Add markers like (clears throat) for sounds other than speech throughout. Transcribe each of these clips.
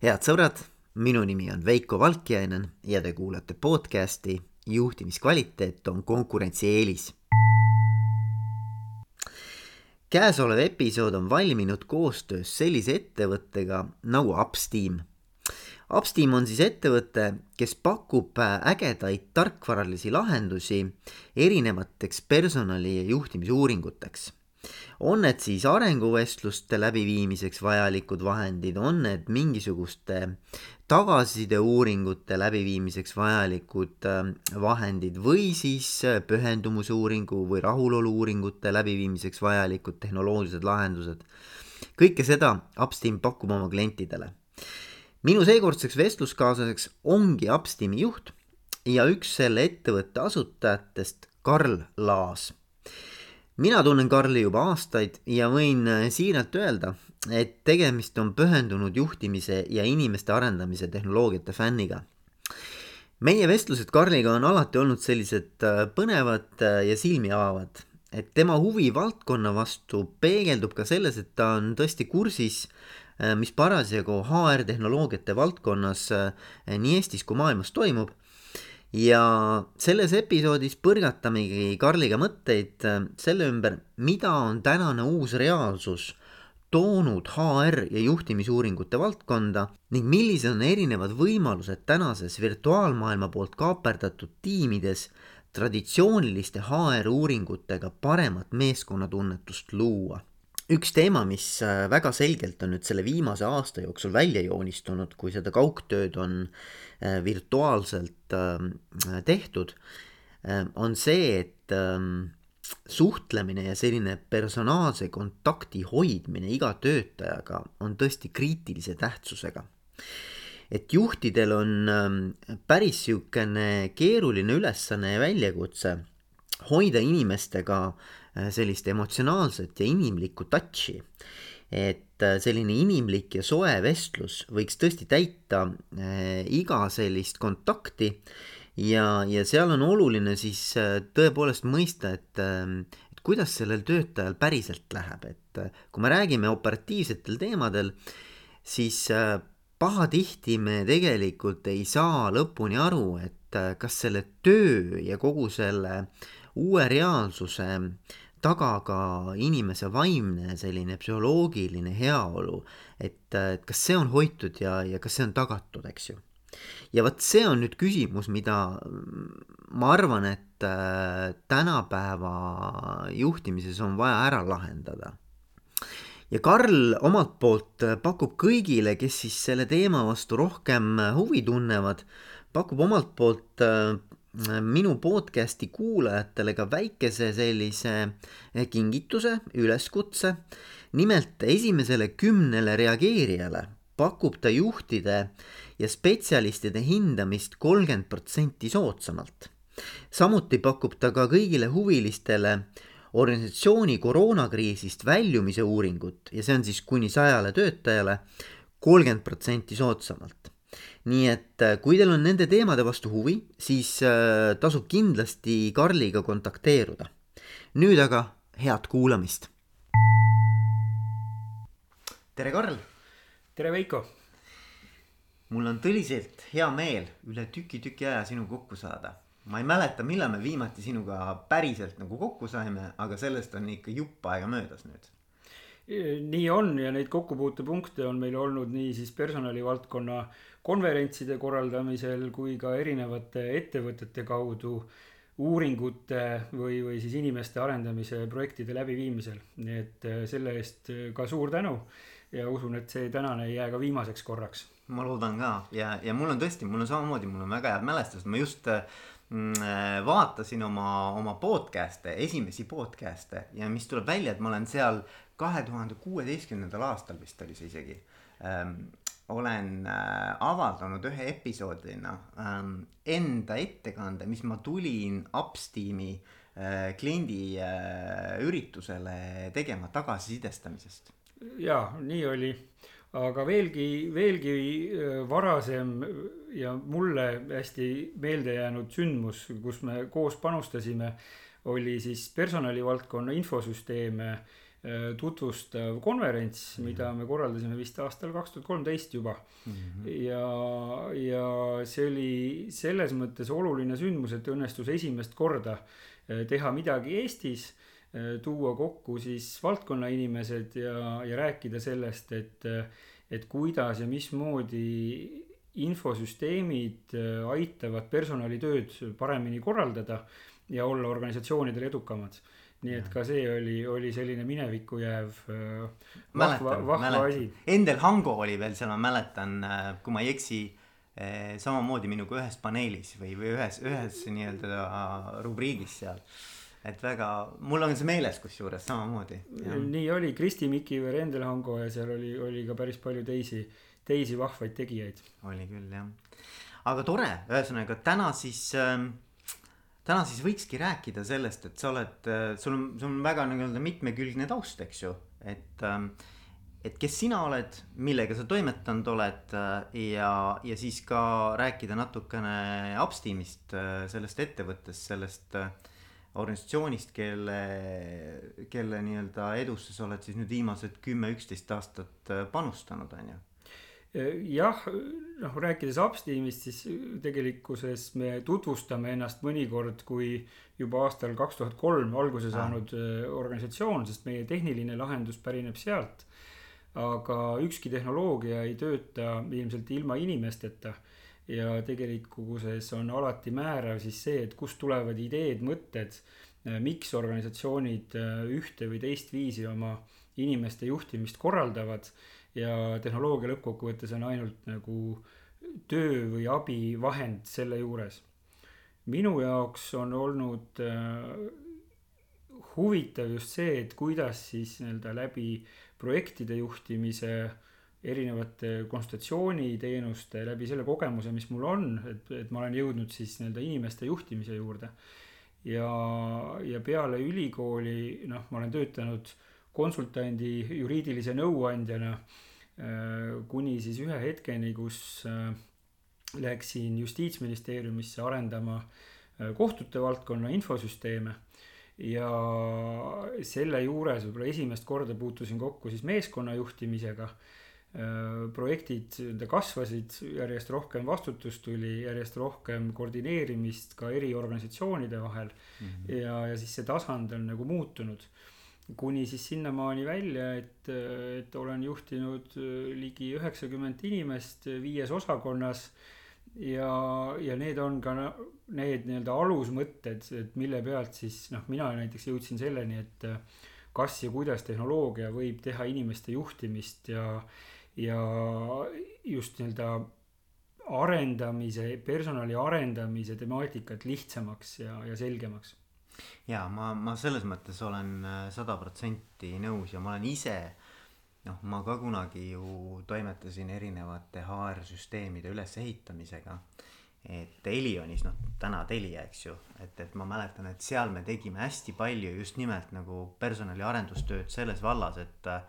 head sõbrad, minu nimi on Veiko Valkjainen ja te kuulate podcasti Juhtimiskvaliteet on konkurentsieelis. käesolev episood on valminud koostöös sellise ettevõttega nagu Upsteam. Upsteam on siis ettevõte, kes pakub ägedaid tarkvaralisi lahendusi erinevateks personali ja juhtimisuuringuteks on need siis arenguvestluste läbiviimiseks vajalikud vahendid, on need mingisuguste tagasisideuuringute läbiviimiseks vajalikud äh, vahendid või siis äh, pühendumusuuringu või rahulolu-uuringute läbiviimiseks vajalikud tehnoloogilised lahendused. kõike seda Upsteam pakub oma klientidele. minu seekordseks vestluskaaslaseks ongi Upsteami juht ja üks selle ettevõtte asutajatest, Karl Laas mina tunnen Karli juba aastaid ja võin äh, siiralt öelda, et tegemist on pühendunud juhtimise ja inimeste arendamise tehnoloogiate fänniga. meie vestlused Karliga on alati olnud sellised äh, põnevad äh, ja silmi avavad, et tema huvi valdkonna vastu peegeldub ka selles, et ta on tõesti kursis, mis parasjagu HR tehnoloogiate valdkonnas nii Eestis kui maailmas toimub ja selles episoodis põrgatamegi Karliga mõtteid äh, selle ümber, mida on tänane uus reaalsus toonud HR ja juhtimisuuringute valdkonda ning millised on erinevad võimalused tänases virtuaalmaailma poolt kaaperdatud tiimides traditsiooniliste HR uuringutega paremat meeskonnatunnetust luua. Üks teema, mis äh, väga selgelt on nüüd selle viimase aasta jooksul välja joonistunud, kui seda kaugtööd on äh, virtuaalselt tehtud, ähm, on see, et ähm, suhtlemine ja selline personaalse kontakti hoidmine iga töötajaga on tõesti kriitilise tähtsusega. et juhtidel on päris niisugune keeruline ülesanne ja väljakutse hoida inimestega äh, sellist emotsionaalset ja inimlikku touch'i. Et äh, selline inimlik ja soe vestlus võiks tõesti täita äh, iga sellist kontakti. Ja, ja seal on oluline siis tõepoolest mõista, et, et kuidas sellel töötajal päriselt läheb, et kui me räägime operatiivsetel teemadel, siis pahatihti me tegelikult ei saa lõpuni aru, et kas selle töö ja kogu selle uue reaalsuse taga ka inimese vaimne selline psühholoogiline heaolu, et, et kas see on hoitud ja, ja kas see on tagatud, eks ju. ja vot see on nüüd küsimus, mida ma arvan, et äh, tänapäeva juhtimises on vaja ära lahendada ja Karl omalt poolt pakub kõigile, kes siis selle teema vastu rohkem huvi tunnevad, pakub omalt poolt äh, minu podcast'i kuulajatele ka väikese sellise eh, kingituse, üleskutse. nimelt esimesele kümnele reageerijale pakub ta juhtide ja spetsialistide hindamist kolmkümmend protsenti soodsamalt. samuti pakub ta ka kõigile huvilistele organisatsiooni koroonakriisist väljumise uuringut ja see on siis kuni sajale töötajale kolmkümmend protsenti soodsamalt nii et äh, kui teil on nende teemade vastu huvi, siis äh, tasub kindlasti Karliga kontakteeruda. nüüd aga head kuulamist. tere, Karl. tere, Veiko. mul on tõeliselt hea meel üle tüki-tüki aja sinuga kokku saada. ma ei mäleta, millal me viimati sinuga päriselt nagu kokku saime, aga sellest on ikka jupp aega möödas nüüd nii on ja neid kokkupuutepunkte on meil olnud nii siis personalivaldkonna konverentside korraldamisel kui ka erinevate ettevõtete kaudu uuringute või, või siis inimeste arendamise projektide läbiviimisel. nii et äh, selle eest äh, ka suur tänu ja usun, et see tänane ei jää ka viimaseks korraks. ma loodan ka ja, ja mul on tõesti, mul on samamoodi, mul on väga head mälestused, ma just äh, vaatasin oma, oma podcast'e, esimesi podcast'e ja mis tuleb välja, et ma olen seal kahe tuhande kuueteistkümnendal aastal vist oli see isegi ähm, olen äh, avaldanud ühe episoodina ähm, enda ettekande, mis ma tulin Upsteami äh, kliendi äh, üritusele tegema tagasisidestamisest. ja nii oli, aga veelgi, veelgi varasem ja mulle hästi meelde jäänud sündmus, kus me koos panustasime, oli siis personalivaldkonna infosüsteeme tutvustav konverents mm, -hmm. mida me korraldasime vist aastal kaks tuhat kolmteist juba mm. -hmm. ja, ja see oli selles mõttes oluline sündmus, et õnnestus esimest korda teha midagi Eestis tuua kokku siis valdkonna inimesed ja, ja rääkida sellest, et, et kuidas ja mismoodi infosüsteemid aitavad personalitööd paremini korraldada ja olla organisatsioonidel edukamad. nii et ka see oli, oli selline minevikku jääv vahva, vahva asi. Endel Hango oli veel seal, ma mäletan, kui ma ei eksi, samamoodi minuga ühes paneelis või, või ühes, ühes nii-öelda rubriigis seal et väga, mul on see meeles kusjuures samamoodi. nii oli, Kristi Mikiver, Endel Hango ja seal oli, oli ka päris palju teisi, teisi vahvaid tegijaid. oli küll jah, aga tore, ühesõnaga täna siis äh, täna siis võikski rääkida sellest, et sa oled, sul on, sul on väga nii-öelda mitmekülgne taust, eks ju, et ähm, et kes sina oled, millega sa toimetanud oled äh, ja, ja siis ka rääkida natukene Upsteamist, äh, sellest ettevõttest, sellest äh, organisatsioonist, kelle, kelle nii-öelda edusse sa oled siis nüüd viimased kümme, üksteist aastat panustanud, on ju jah, noh rääkides Upsteamist, siis tegelikkuses me tutvustame ennast mõnikord kui juba aastal kaks tuhat kolm alguse saanud ah. organisatsioon, sest meie tehniline lahendus pärineb sealt. aga ükski tehnoloogia ei tööta ilmselt ilma inimesteta ja tegelikkuses on alati määrav siis see, et kust tulevad ideed, mõtted, miks organisatsioonid ühte või teist viisi oma inimeste juhtimist korraldavad ja tehnoloogia lõppkokkuvõttes on ainult nagu töö või abivahend selle juures. minu jaoks on olnud äh, huvitav just see, et kuidas siis nii-öelda läbi projektide juhtimise erinevate konsultatsiooniteenuste läbi selle kogemuse, mis mul on, et, et ma olen jõudnud siis nii-öelda inimeste juhtimise juurde. ja, ja peale ülikooli, noh, ma olen töötanud konsultandi juriidilise nõuandjana äh, kuni siis ühe hetkeni, kus äh, läksin justiitsministeeriumisse arendama äh, kohtute valdkonna infosüsteeme ja selle juures võib-olla esimest korda puutusin kokku siis meeskonna juhtimisega. Projektid kasvasid, järjest rohkem vastutust tuli, järjest rohkem koordineerimist ka eri organisatsioonide vahel mm. -hmm. ja, ja siis see tasand on nagu muutunud kuni siis sinnamaani välja, et, et olen juhtinud äh, ligi üheksakümmend inimest viies osakonnas. ja, ja need on ka need nii-öelda alusmõtted, et mille pealt siis noh, mina näiteks jõudsin selleni, et äh, kas ja kuidas tehnoloogia võib teha inimeste juhtimist ja, ja just nii-öelda arendamise, personali arendamise temaatikat lihtsamaks ja, ja selgemaks ja ma, ma selles mõttes olen äh, sada protsenti nõus ja ma olen ise noh, ma ka kunagi ju toimetasin erinevate HR-süsteemide ülesehitamisega. et Elionis, noh täna Telia, eks ju, et, et ma mäletan, et seal me tegime hästi palju just nimelt nagu personaliarendustööd selles vallas, et äh,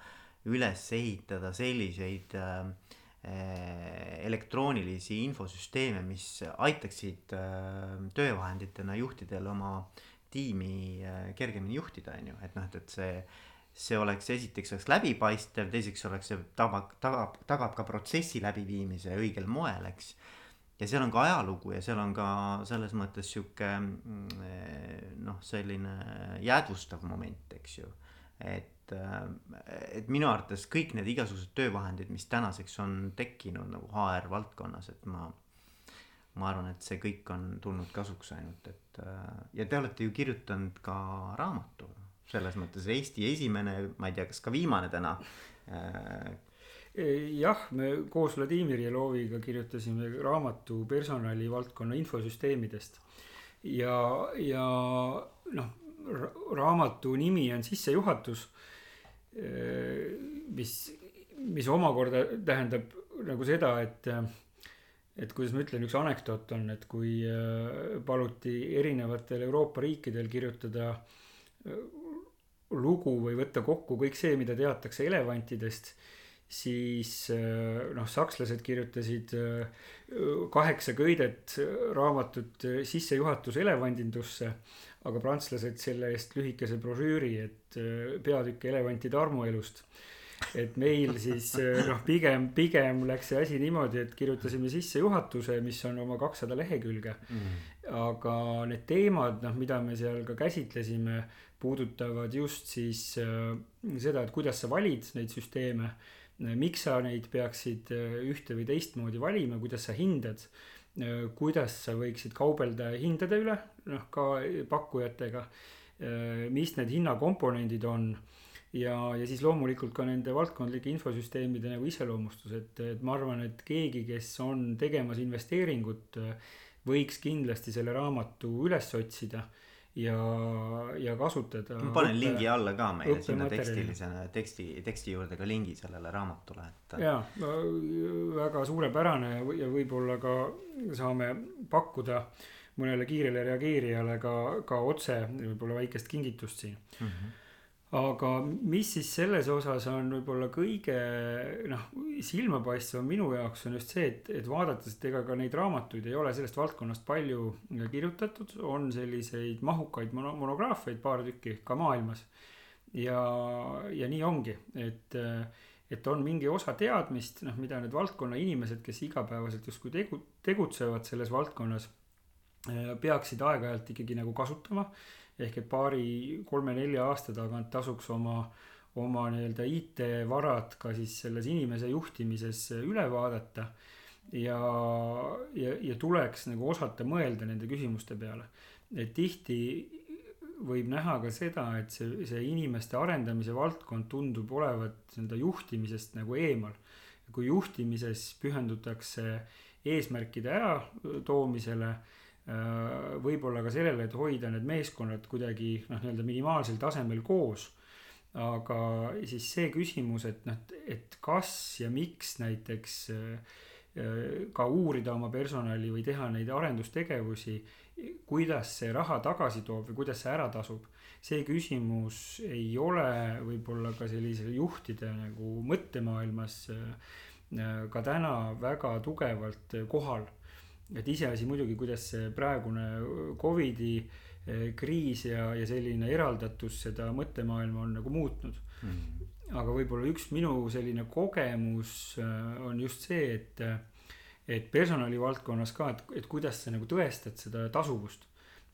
üles ehitada selliseid äh, elektroonilisi infosüsteeme, mis aitaksid äh, töövahenditena juhtidel oma tiimi äh, kergemini juhtida, on ju, et noh, et, et see see oleks esiteks oleks läbipaistev, teiseks oleks see tagab, tagab, tagab ka protsessi läbiviimise õigel moel, eks. ja seal on ka ajalugu ja seal on ka selles mõttes sihuke mm, noh, selline jäädvustav moment, eks ju. et, äh, et minu arvates kõik need igasugused töövahendid, mis tänaseks on tekkinud nagu HR valdkonnas, et ma ma arvan, et see kõik on tulnud kasuks ainult, et äh, ja te olete ju kirjutanud ka raamatu selles mõttes Eesti esimene, ma ei tea, kas ka viimane täna äh, jah, me koos Vladimir Jeloviga kirjutasime raamatu personalivaldkonna infosüsteemidest. ja, ja noh, raamatu nimi on sissejuhatus, mis, mis omakorda tähendab nagu seda, et et kuidas ma ütlen, üks anekdoot on, et kui äh, paluti erinevatel Euroopa riikidel kirjutada äh, lugu või võtta kokku kõik see, mida teatakse elevantidest, siis noh, sakslased kirjutasid kaheksa köidet raamatut Sissejuhatus elevandindusse, aga prantslased selle eest lühikese brošüüri, et peatükk elevantide armuelust et meil siis noh, pigem, pigem läks see asi niimoodi, et kirjutasime sissejuhatuse, mis on oma kakssada lehekülge mm.. aga need teemad, noh, mida me seal ka käsitlesime, puudutavad just siis äh, seda, et kuidas sa valid neid süsteeme äh,. miks sa neid peaksid äh, ühte või teistmoodi valima, kuidas sa hindad äh,. Kuidas sa võiksid kaubelda hindade üle, noh ka pakkujatega äh,. mis need hinnakomponendid on ja, ja siis loomulikult ka nende valdkondlike infosüsteemide nagu iseloomustus, et, et ma arvan, et keegi, kes on tegemas investeeringut, võiks kindlasti selle raamatu üles otsida ja, ja kasutada. ma panen õppe, lingi alla ka meile sinna tekstilisena, teksti, teksti juurde ka lingi sellele raamatule, et. jaa, väga suurepärane ja võib-olla ka saame pakkuda mõnele kiirele reageerijale ka, ka otse võib-olla väikest kingitust siin mm. -hmm aga mis siis selles osas on võib-olla kõige noh, silmapaistvam minu jaoks on just see, et, et vaadates, et ega ka neid raamatuid ei ole sellest valdkonnast palju kirjutatud, on selliseid mahukaid mono, monograafiaid paar tükki ka maailmas. ja, ja nii ongi, et, et on mingi osa teadmist, noh, mida need valdkonna inimesed, kes igapäevaselt justkui tegu, tegutsevad selles valdkonnas, peaksid aeg-ajalt ikkagi nagu kasutama ehk et paari-kolme-nelja aasta tagant tasuks oma, oma nii-öelda IT-varad ka siis selles inimese juhtimises üle vaadata. ja, ja, ja tuleks nagu osata mõelda nende küsimuste peale. et tihti võib näha ka seda, et see, see inimeste arendamise valdkond tundub olevat enda juhtimisest nagu eemal. kui juhtimises pühendutakse eesmärkide äratoomisele võib-olla ka sellele, et hoida need meeskonnad kuidagi noh, nii-öelda minimaalsel tasemel koos. aga siis see küsimus, et noh, et kas ja miks näiteks äh, ka uurida oma personali või teha neid arendustegevusi, kuidas see raha tagasi toob või kuidas see ära tasub. see küsimus ei ole võib-olla ka sellise juhtide nagu mõttemaailmas äh, ka täna väga tugevalt kohal et iseasi muidugi, kuidas see praegune Covidi eh, kriis ja, ja selline eraldatus seda mõttemaailma on nagu muutnud mm. -hmm. aga võib-olla üks minu selline kogemus eh, on just see, et, et personalivaldkonnas ka, et, et kuidas sa nagu tõestad seda tasuvust.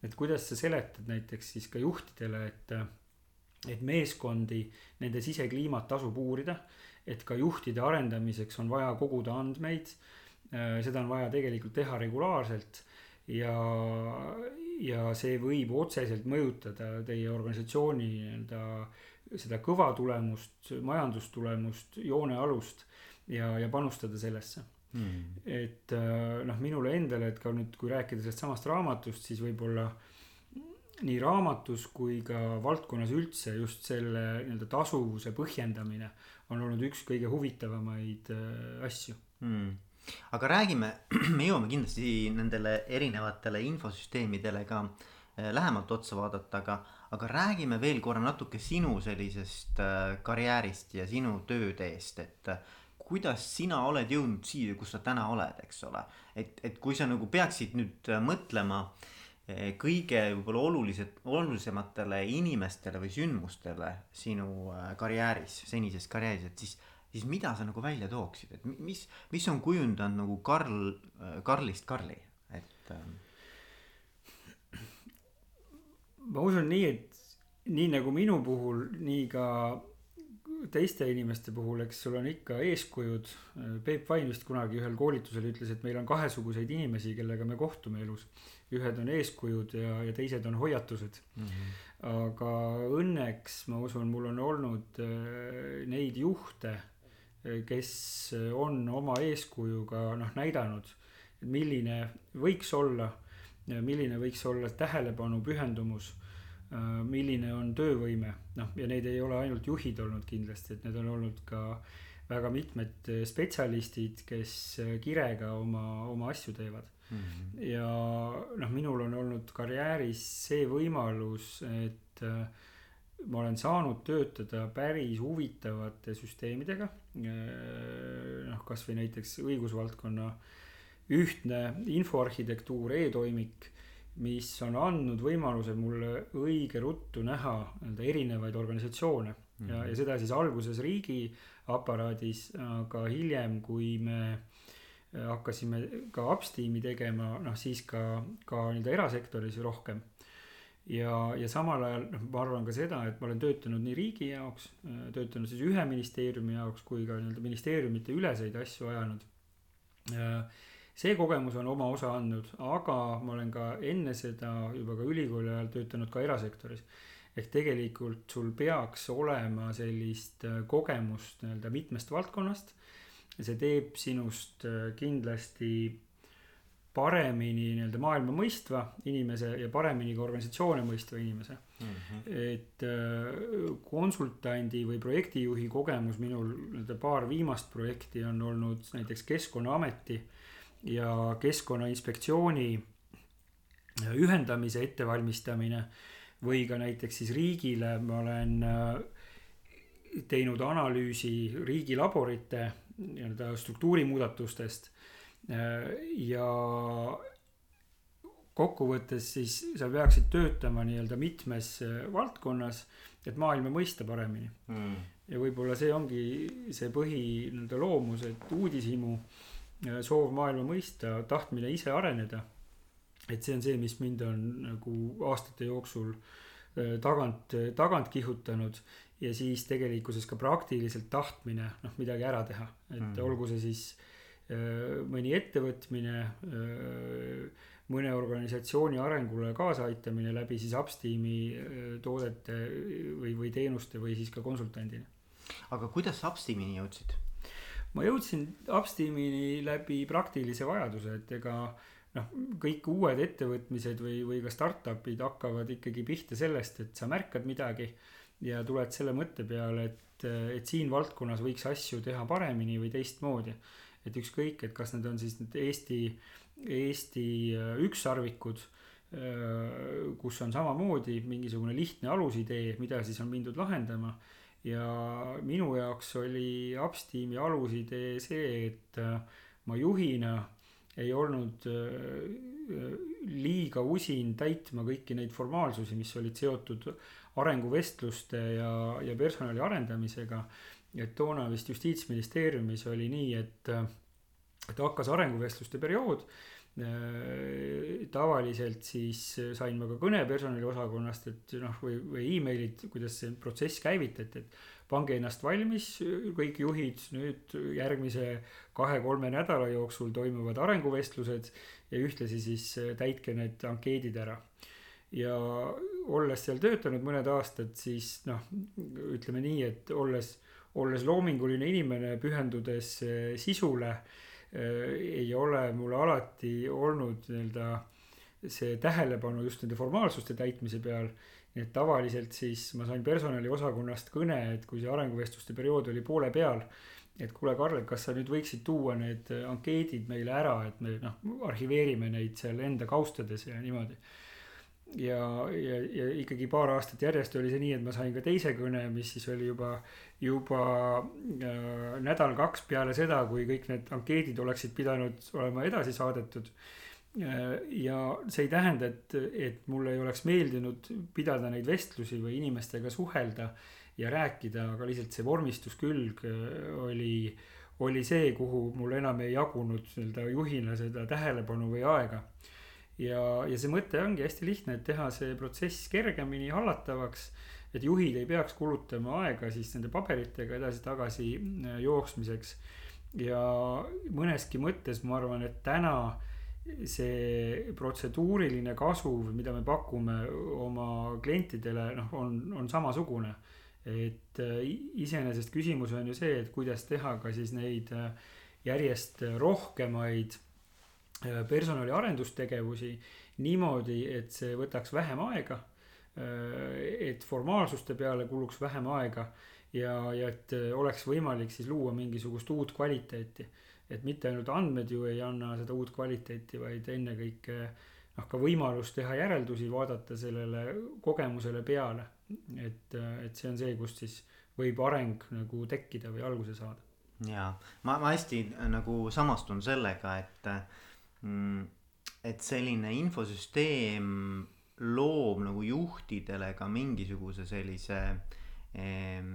et kuidas sa seletad näiteks siis ka juhtidele, et, et meeskondi, nende sisekliimat tasub uurida. et ka juhtide arendamiseks on vaja koguda andmeid seda on vaja tegelikult teha regulaarselt ja, ja see võib otseselt mõjutada teie organisatsiooni nii-öelda seda kõva tulemust, majandustulemust, joonealust ja, ja panustada sellesse. Mm.. et äh, noh, minule endale, et ka nüüd, kui rääkida sellest samast raamatust, siis võib-olla nii raamatus kui ka valdkonnas üldse just selle nii-öelda tasuvuse põhjendamine on olnud üks kõige huvitavamaid äh, asju. Mm aga räägime, (clears throat) me jõuame kindlasti nendele erinevatele infosüsteemidele ka äh, lähemalt otsa vaadata, aga, aga räägime veel korra natuke sinu sellisest äh, karjäärist ja sinu tööteest, et äh, kuidas sina oled jõudnud siia, kus sa täna oled, eks ole. et, et kui sa nagu peaksid nüüd mõtlema kõige võib-olla olulised, olulisematele inimestele või sündmustele sinu karjääris, senises karjääris, et siis siis mida sa nagu välja tooksid, et mis, mis on kujundanud nagu Karl, Karlist Karli, et ähm.... ma usun nii, et nii nagu minu puhul, nii ka teiste inimeste puhul, eks sul on ikka eeskujud. Peep Vain vist kunagi ühel koolitusel ütles, et meil on kahesuguseid inimesi, kellega me kohtume elus. ühed on eeskujud ja, ja teised on hoiatused mm. -hmm. aga õnneks ma usun, mul on olnud äh, neid juhte kes on oma eeskujuga noh näidanud, milline võiks olla, milline võiks olla tähelepanu, pühendumus, milline on töövõime, noh ja neid ei ole ainult juhid olnud kindlasti, et need on olnud ka väga mitmed spetsialistid, kes kirega oma, oma asju teevad mm. -hmm. ja noh, minul on olnud karjääris see võimalus, et ma olen saanud töötada päris huvitavate süsteemidega. noh, kasvõi näiteks õigusvaldkonna ühtne infoarhitektuur e, e-toimik, mis on andnud võimaluse mulle õige ruttu näha nii-öelda erinevaid organisatsioone mm -hmm. ja, ja seda siis alguses riigiaparaadis, aga hiljem, kui me hakkasime ka upsteam'i tegema, noh siis ka, ka nii-öelda erasektoris rohkem ja, ja samal ajal noh, ma arvan ka seda, et ma olen töötanud nii riigi jaoks, töötanud siis ühe ministeeriumi jaoks kui ka nii-öelda ministeeriumite üleseid asju ajanud. see kogemus on oma osa andnud, aga ma olen ka enne seda juba ka ülikooli ajal töötanud ka erasektoris. ehk tegelikult sul peaks olema sellist kogemust nii-öelda mitmest valdkonnast. see teeb sinust kindlasti paremini nii-öelda maailma mõistva inimese ja paremini ka organisatsioone mõistva inimese mm. -hmm. et äh, konsultandi või projektijuhi kogemus minul nii-öelda paar viimast projekti on olnud näiteks Keskkonnaameti ja Keskkonnainspektsiooni ühendamise ettevalmistamine või ka näiteks siis riigile ma olen äh, teinud analüüsi riigilaborite nii-öelda struktuurimuudatustest ja kokkuvõttes siis sa peaksid töötama nii-öelda mitmes äh, valdkonnas, et maailma mõista paremini mm.. ja võib-olla see ongi see põhi nii-öelda loomus, et uudishimu, äh, soov maailma mõista, tahtmine ise areneda. et see on see, mis mind on nagu aastate jooksul äh, tagant, tagant kihutanud ja siis tegelikkuses ka praktiliselt tahtmine noh, midagi ära teha, et mm. olgu see siis Äh, mõni ettevõtmine, mõne organisatsiooni arengule kaasaaitamine läbi siis Upsteami toodete või, või teenuste või siis ka konsultandina. aga kuidas sa Upsteamini jõudsid? ma jõudsin Upsteamini läbi praktilise vajaduse, et ega noh, kõik uued ettevõtmised või, või ka startup'id hakkavad ikkagi pihta sellest, et sa märkad midagi ja tuled selle mõtte peale, et, et siin valdkonnas võiks asju teha paremini või teistmoodi et ükskõik, et kas need on siis need Eesti, Eesti äh, ükssarvikud, äh, kus on samamoodi mingisugune lihtne alusidee, mida siis on mindud lahendama. ja minu jaoks oli Upsteami alusidee see, et äh, ma juhina ei olnud liiga usin täitma kõiki neid formaalsusi, mis olid seotud arenguvestluste ja, ja personali arendamisega et toona vist justiitsministeeriumis oli nii, et, et hakkas arenguvestluste periood. tavaliselt siis sain ma ka kõne personaliosakonnast, et noh, või, või emailid, kuidas see protsess käivitati, et pange ennast valmis, kõik juhid, nüüd järgmise kahe-kolme nädala jooksul toimuvad arenguvestlused ja ühtlasi siis täitke need ankeedid ära ja olles seal töötanud mõned aastad, siis noh, ütleme nii, et olles olles loominguline inimene, pühendudes eh, sisule, eh, ei ole mul alati olnud nii-öelda see tähelepanu just nende formaalsuste täitmise peal. nii et tavaliselt siis ma sain personaliosakonnast kõne, et kui see arenguvestluste periood oli poole peal. et kuule, Karl, kas sa nüüd võiksid tuua need ankeedid meile ära, et me noh, arhiveerime neid seal enda kaustades ja niimoodi ja, ja, ja ikkagi paar aastat järjest oli see nii, et ma sain ka teise kõne, mis siis oli juba juba äh, nädal-kaks peale seda, kui kõik need ankeedid oleksid pidanud olema edasi saadetud äh,. ja see ei tähenda, et, et mulle ei oleks meeldinud pidada neid vestlusi või inimestega suhelda ja rääkida, aga lihtsalt see vormistuskülg äh, oli, oli see, kuhu mul enam ei jagunud nii-öelda juhina seda tähelepanu või aega ja, ja see mõte ongi hästi lihtne, et teha see protsess kergemini hallatavaks et juhid ei peaks kulutama aega siis nende paberitega edasi-tagasi äh, jooksmiseks. ja mõneski mõttes ma arvan, et täna see protseduuriline kasu, mida me pakume oma klientidele, noh, on, on samasugune. et äh, iseenesest küsimus on ju see, et kuidas teha ka siis neid äh, järjest rohkemaid personali arendustegevusi niimoodi, et see võtaks vähem aega Äh, et formaalsuste peale kuluks vähem aega ja, ja et äh, oleks võimalik siis luua mingisugust uut kvaliteeti. et mitte ainult andmed ju ei anna seda uut kvaliteeti, vaid ennekõike noh, ka võimalus teha järeldusi, vaadata sellele kogemusele peale et, et see on see, kust siis võib areng nagu tekkida või alguse saada. jaa, ma, ma hästi nagu samastun sellega, et et selline infosüsteem loob nagu juhtidele ka mingisuguse sellise ehm,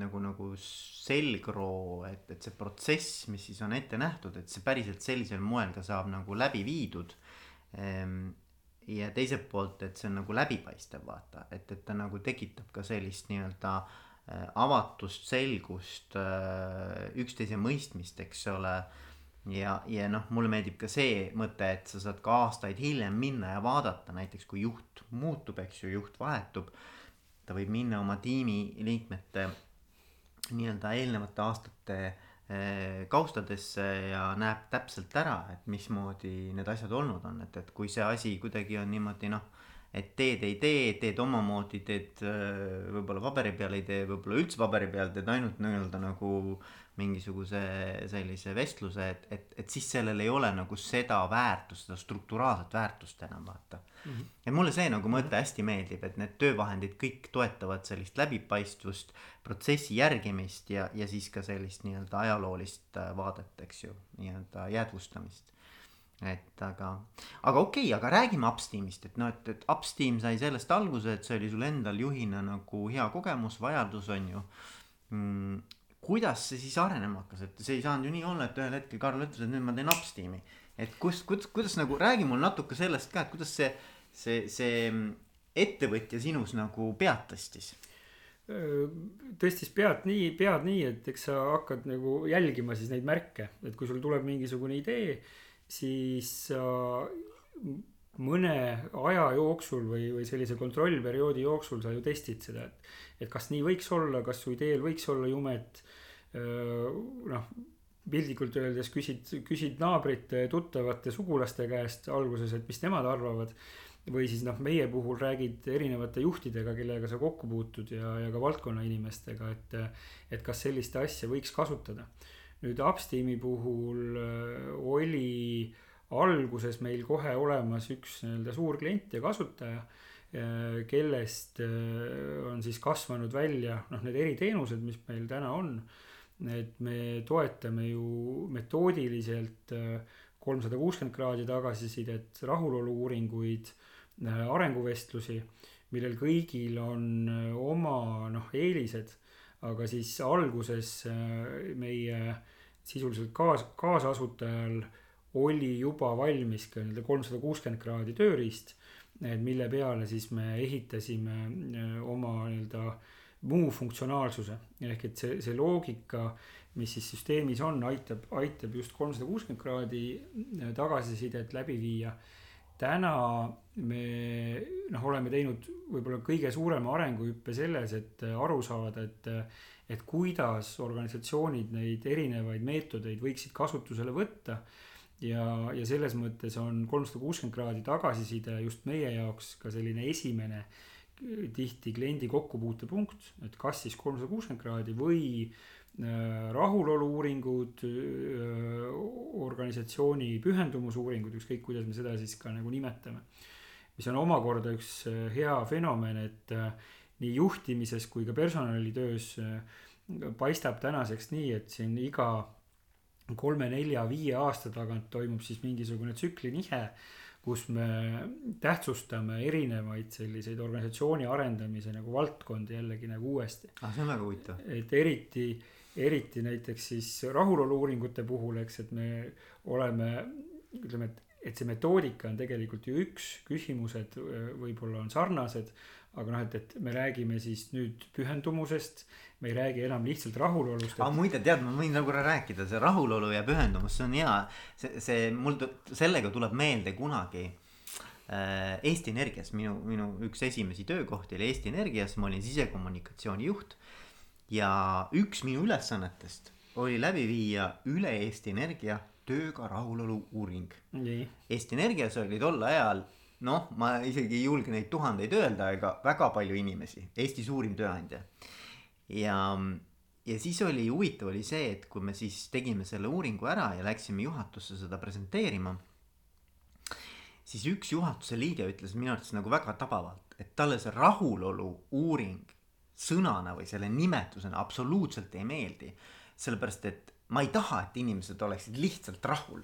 nagu, nagu selgroo, et, et see protsess, mis siis on ette nähtud, et see päriselt sellisel moel ka saab nagu läbi viidud. Ehm,. ja teiselt poolt, et see on nagu läbipaistev, vaata, et, et ta nagu tekitab ka sellist nii-öelda äh, avatust, selgust äh,, üksteise mõistmist, eks ole ja, ja noh, mulle meeldib ka see mõte, et sa saad ka aastaid hiljem minna ja vaadata näiteks kui juht muutub, eks ju, juht vahetub. ta võib minna oma tiimiliikmete nii-öelda eelnevate aastate eh, kaustadesse ja näeb täpselt ära, et mismoodi need asjad olnud on, et, et kui see asi kuidagi on niimoodi noh et teed ei tee, teed omamoodi, teed eh, võib-olla paberi peal, ei tee võib-olla üldse paberi peal, teed ainult nii-öelda nagu mingisuguse sellise vestluse, et, et, et siis sellel ei ole nagu seda väärtust, seda strukturaalset väärtust enam vaata mm. -hmm. ja mulle see nagu mõte hästi meeldib, et need töövahendid kõik toetavad sellist läbipaistvust, protsessi järgimist ja, ja siis ka sellist nii-öelda ajaloolist äh, vaadet, eks ju, nii-öelda jäädvustamist et aga, aga okei okay,, aga räägime Upsteamist, et noh, et, et Upsteam sai sellest alguse, et see oli sul endal juhina nagu hea kogemus, vajadus on ju mm, kuidas see siis arenema hakkas, et see ei saanud ju nii olla, et ühel hetkel Karl ütles, et nüüd ma teen upsteam'i. et kus, kuidas, kuidas nagu räägi mulle natuke sellest ka, et kuidas see, see, see ettevõtja sinus nagu pead tõstis? tõstis pead nii, pead nii, et eks sa hakkad nagu jälgima siis neid märke, et kui sul tuleb mingisugune idee, siis sa mõne aja jooksul või, või sellise kontrollperioodi jooksul sa ju testid seda, et, et kas nii võiks olla, kas su ideel võiks olla jumet noh, piltlikult öeldes küsid, küsid naabrite, tuttavate, sugulaste käest alguses, et mis nemad arvavad. või siis noh, meie puhul räägid erinevate juhtidega, kellega sa kokku puutud ja, ja ka valdkonna inimestega, et, et kas sellist asja võiks kasutada. Nüüd Upsteami puhul oli alguses meil kohe olemas üks nii-öelda suur klient ja kasutaja kellest on siis kasvanud välja noh, need eriteenused, mis meil täna on et me toetame ju metoodiliselt äh, kolmsada kuuskümmend kraadi tagasisidet, rahulolu-uuringuid, äh, arenguvestlusi, millel kõigil on äh, oma noh, eelised, aga siis alguses meie sisuliselt kaas, kaasasutajal oli juba valmis ka nii-öelda kolmsada kuuskümmend kraadi tööriist, mille peale siis me ehitasime oma nii-öelda muu funktsionaalsuse ehk et see, see loogika, mis siis süsteemis on, aitab, aitab just kolmsada kuuskümmend kraadi äh, tagasisidet läbi viia. Täna me noh, oleme teinud võib-olla kõige suurema arenguhüppe selles, et äh, aru saada, et, äh, et kuidas organisatsioonid neid erinevaid meetodeid võiksid kasutusele võtta. Ja, ja selles mõttes on kolmsada kuuskümmend kraadi tagasiside just meie jaoks ka selline esimene äh, tihti kliendi kokkupuutepunkt, et kas siis kolmsada kuuskümmend kraadi või äh, rahulolu-uuringud, äh, organisatsiooni pühendumusuuringud, ükskõik kuidas me seda siis ka nagu nimetame. mis on omakorda üks äh, hea fenomen, et nii juhtimises kui ka personalitöös paistab tänaseks nii, et siin iga kolme-nelja-viie aasta tagant toimub siis mingisugune tsüklinihe kus me tähtsustame erinevaid selliseid organisatsiooni arendamise nagu valdkondi jällegi nagu uuesti. ah, see on väga huvitav. et eriti, eriti näiteks siis rahulolu-uuringute puhul, eks, et me oleme, ütleme, et, et see metoodika on tegelikult ju üks, küsimused võib-olla on sarnased, aga noh, et, et me räägime siis nüüd pühendumusest, me ei räägi enam lihtsalt rahulolust. aga muide, tead, ma võin nagu korra rääkida, see rahulolu ja pühendumus, see on hea, see, see mul, sellega tuleb meelde kunagi äh, Eesti Energias, minu, minu üks esimesi töökohti oli Eesti Energias, ma olin sisekommunikatsiooni juht. Ja üks minu ülesannetest oli läbi viia üle Eesti Energia tööga rahulolu uuring. Eesti Energias oli tol ajal noh, ma isegi ei julge neid tuhandeid öelda, ega väga palju inimesi, Eesti suurim tööandja. ja, ja siis oli huvitav oli see, et kui me siis tegime selle uuringu ära ja läksime juhatusse seda presenteerima. siis üks juhatuse liige ütles minu arvates nagu väga tabavalt, et talle see rahulolu uuring sõnana või selle nimetusena absoluutselt ei meeldi. sellepärast, et ma ei taha, et inimesed oleksid lihtsalt rahul.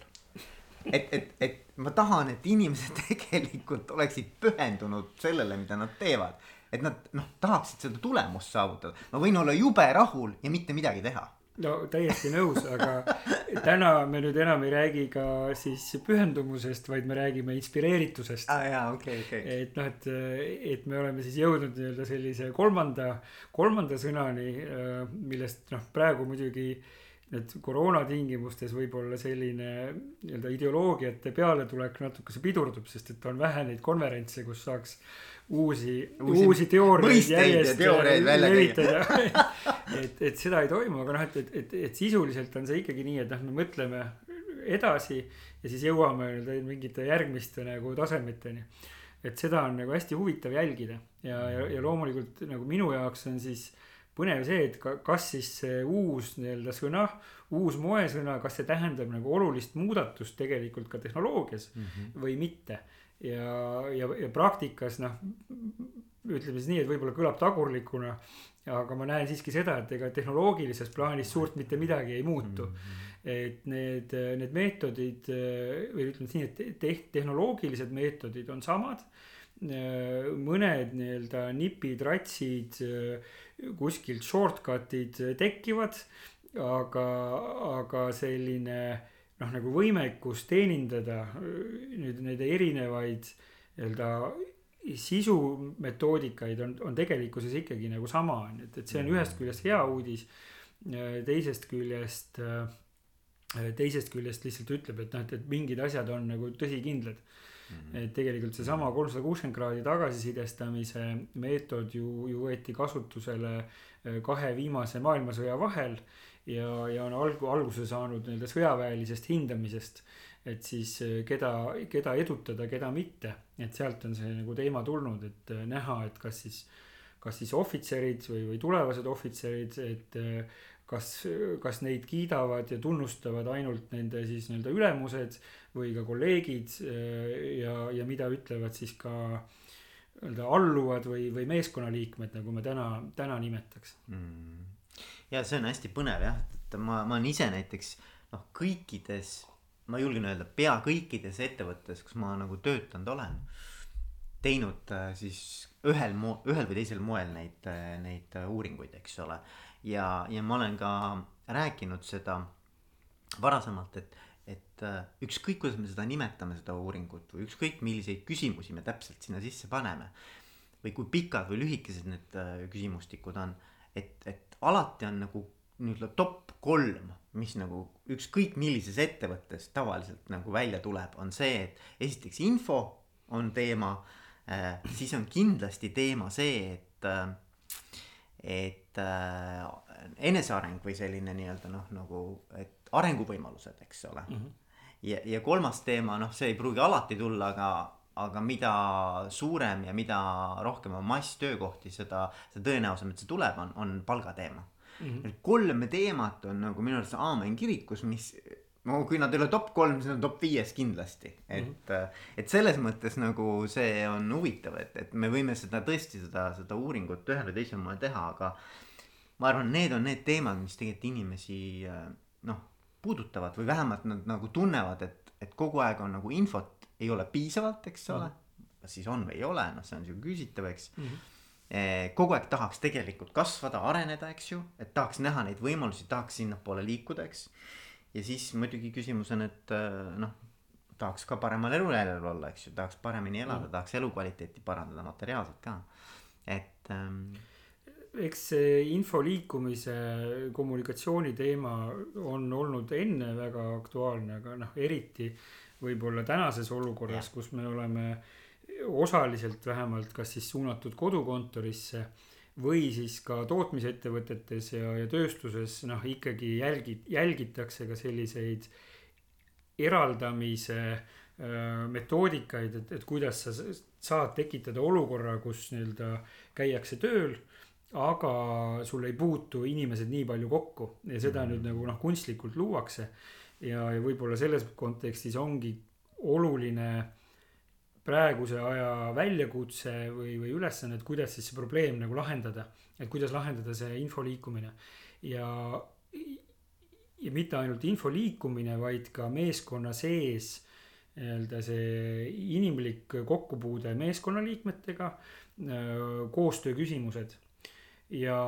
et, et, et ma tahan, et inimesed (laughs) tegelikult oleksid pühendunud sellele, mida nad teevad. et nad noh, tahaksid seda tulemust saavutada. ma võin olla jube rahul ja mitte midagi teha no täiesti nõus, aga täna me nüüd enam ei räägi ka siis pühendumusest, vaid me räägime inspireeritusest. Aa ah, jaa, okei okay,, okei. Okay.. et noh, et, et me oleme siis jõudnud nii-öelda sellise kolmanda, kolmanda sõnani, millest noh, praegu muidugi nüüd koroona tingimustes võib-olla selline nii-öelda ideoloogiate pealetulek natukese pidurdub, sest et on vähe neid konverentse, kus saaks uusi, uusi, uusi teooriaid järjest levitada (laughs) et, et seda ei toimu, aga noh, et, et, et, et sisuliselt on see ikkagi nii, et noh, me mõtleme edasi ja siis jõuame nii-öelda mingite järgmiste nagu tasemeteni. et seda on nagu hästi huvitav jälgida ja, ja, ja loomulikult nagu minu jaoks on siis põnev see, et ka, kas siis see uus nii-öelda sõna, uus moesõna, kas see tähendab nagu olulist muudatust tegelikult ka tehnoloogias mm -hmm. või mitte ja, ja, ja praktikas noh, ütleme siis nii, et võib-olla kõlab tagurlikuna, aga ma näen siiski seda, et ega tehnoloogilises plaanis suurt mitte midagi ei muutu mm. -hmm. et need, need meetodid või ütleme siis nii, et te, tehnoloogilised meetodid on samad mõned nii-öelda nipid, ratsid, kuskilt shortcut'id tekivad, aga, aga selline noh, nagu võimekus teenindada nüüd neid erinevaid nii-öelda sisumetoodikaid on, on tegelikkuses ikkagi nagu sama, on ju, et, et see on ühest küljest hea uudis. teisest küljest, teisest küljest lihtsalt ütleb, et noh, et, et mingid asjad on nagu tõsikindlad Mm -hmm. et tegelikult seesama kolmsada kuuskümmend kraadi tagasisidestamise meetod ju, ju võeti kasutusele kahe viimase maailmasõja vahel ja, ja on algu-, alguse saanud nii-öelda sõjaväelisest hindamisest. et siis eh, keda, keda edutada, keda mitte, et sealt on see nagu teema tulnud, et eh, näha, et kas siis, kas siis ohvitserid või, või tulevased ohvitserid, et kas, kas neid kiidavad ja tunnustavad ainult nende siis nii-öelda ülemused või ka kolleegid ja, ja mida ütlevad siis ka nii-öelda alluvad või, või meeskonnaliikmed, nagu me täna, täna nimetaks. Mm. Ja see on hästi põnev jah, et ma, ma olen ise näiteks noh, kõikides, ma julgen öelda, pea kõikides ettevõttes, kus ma nagu töötanud olen, teinud äh, siis ühel mo-, ühel või teisel moel neid, äh, neid uuringuid, eks ole. ja, ja ma olen ka rääkinud seda varasemalt, et, et ükskõik, kuidas me seda nimetame, seda uuringut või ükskõik, milliseid küsimusi me täpselt sinna sisse paneme. või kui pikad või lühikesed need küsimustikud on, et, et alati on nagu nii-öelda top kolm, mis nagu ükskõik millises ettevõttes tavaliselt nagu välja tuleb, on see, et esiteks info on teema äh,. siis on kindlasti teema see, et äh,, et äh, eneseareng või selline nii-öelda noh, nagu, et arenguvõimalused, eks ole mm. -hmm. ja, ja kolmas teema, noh, see ei pruugi alati tulla, aga aga mida suurem ja mida rohkem on mass töökohti, seda, seda tõenäosam, et see tuleb, on, on palgateema mm. -hmm. kolm teemat on nagu minu arust aamen kirikus, mis no kui nad ei ole top kolm, siis on top viies kindlasti, et mm, -hmm. et selles mõttes nagu see on huvitav, et, et me võime seda tõesti seda, seda uuringut ühel või teisel moel teha, aga. ma arvan, need on need teemad, mis tegelikult inimesi noh, puudutavad või vähemalt nad nagu tunnevad, et, et kogu aeg on nagu infot ei ole piisavalt, eks ole mm. -hmm. kas siis on või ei ole, noh, see on sihuke küsitav, eks mm. -hmm kogu aeg tahaks tegelikult kasvada, areneda, eks ju, et tahaks näha neid võimalusi, tahaks sinnapoole liikuda, eks. ja siis muidugi küsimus on, et eh, noh, tahaks ka paremal elujärjel olla, eks ju, tahaks paremini elada mm., tahaks elukvaliteeti parandada materiaalselt ka, et ähm, eks see info liikumise kommunikatsiooni teema on olnud enne väga aktuaalne, aga noh, eriti võib-olla tänases olukorras, kus me oleme osaliselt vähemalt kas siis suunatud kodukontorisse või siis ka tootmisettevõtetes ja, ja tööstuses noh, ikkagi jälgi-, jälgitakse ka selliseid eraldamise äh, metoodikaid, et, et kuidas sa saad tekitada olukorra, kus nii-öelda käiakse tööl, aga sul ei puutu inimesed nii palju kokku ja seda mm. nüüd nagu noh, kunstlikult luuakse ja, ja võib-olla selles kontekstis ongi oluline praeguse aja väljakutse või, või ülesanne, et kuidas siis see probleem nagu lahendada. et kuidas lahendada see info liikumine ja, ja mitte ainult info liikumine, vaid ka meeskonna sees nii-öelda see inimlik kokkupuude meeskonnaliikmetega, koostöö küsimused ja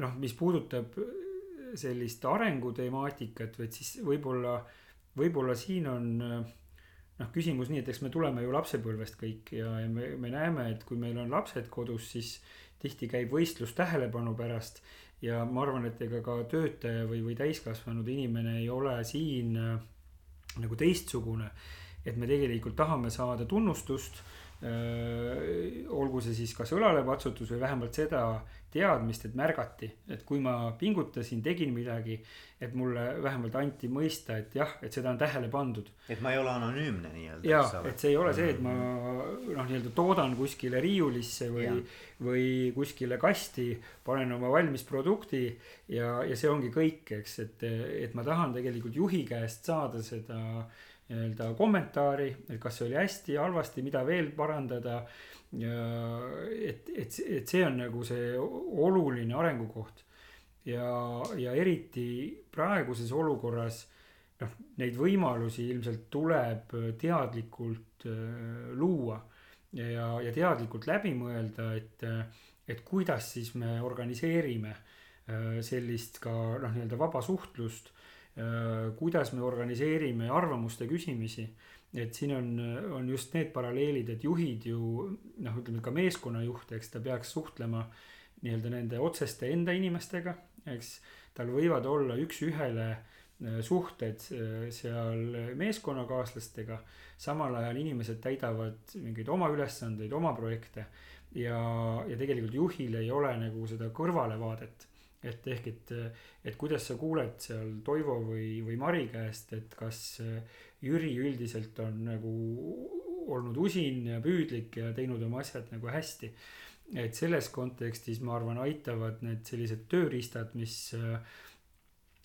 noh, mis puudutab sellist arengutemaatikat, et siis võib-olla, võib-olla siin on noh, küsimus nii, et eks me tuleme ju lapsepõlvest kõik ja, ja me, me näeme, et kui meil on lapsed kodus, siis tihti käib võistlus tähelepanu pärast. ja ma arvan, et ega ka töötaja või, või täiskasvanud inimene ei ole siin äh, nagu teistsugune. et me tegelikult tahame saada tunnustust olgu see siis kas õlalepatsutus või vähemalt seda teadmist, et märgati, et kui ma pingutasin, tegin midagi, et mulle vähemalt anti mõista, et jah, et seda on tähele pandud. et ma ei ole anonüümne nii-öelda. ja, et see ei ole see, et ma mm-hmm. noh, nii-öelda toodan kuskile riiulisse või, või kuskile kasti, panen oma valmis produkti ja, ja see ongi kõik, eks, et, et ma tahan tegelikult juhi käest saada seda nii-öelda kommentaari, et kas see oli hästi, halvasti, mida veel parandada. et, et, et see on nagu see oluline arengukoht. ja, ja eriti praeguses olukorras noh, neid võimalusi ilmselt tuleb teadlikult äh, luua ja, ja teadlikult läbi mõelda, et, et kuidas siis me organiseerime äh, sellist ka noh, nii-öelda vaba suhtlust kuidas me organiseerime arvamuste küsimisi. et siin on, on just need paralleelid, et juhid ju noh, ütleme ka meeskonnajuht, eks ta peaks suhtlema nii-öelda nende otseste enda inimestega, eks. tal võivad olla üks-ühele äh, suhted äh, seal meeskonnakaaslastega, samal ajal inimesed täidavad mingeid oma ülesandeid, oma projekte ja, ja tegelikult juhil ei ole nagu seda kõrvalevaadet et ehk, et, et kuidas sa kuuled seal Toivo või, või Mari käest, et kas Jüri üldiselt on nagu olnud usin ja püüdlik ja teinud oma asjad nagu hästi. et selles kontekstis ma arvan, aitavad need sellised tööriistad, mis,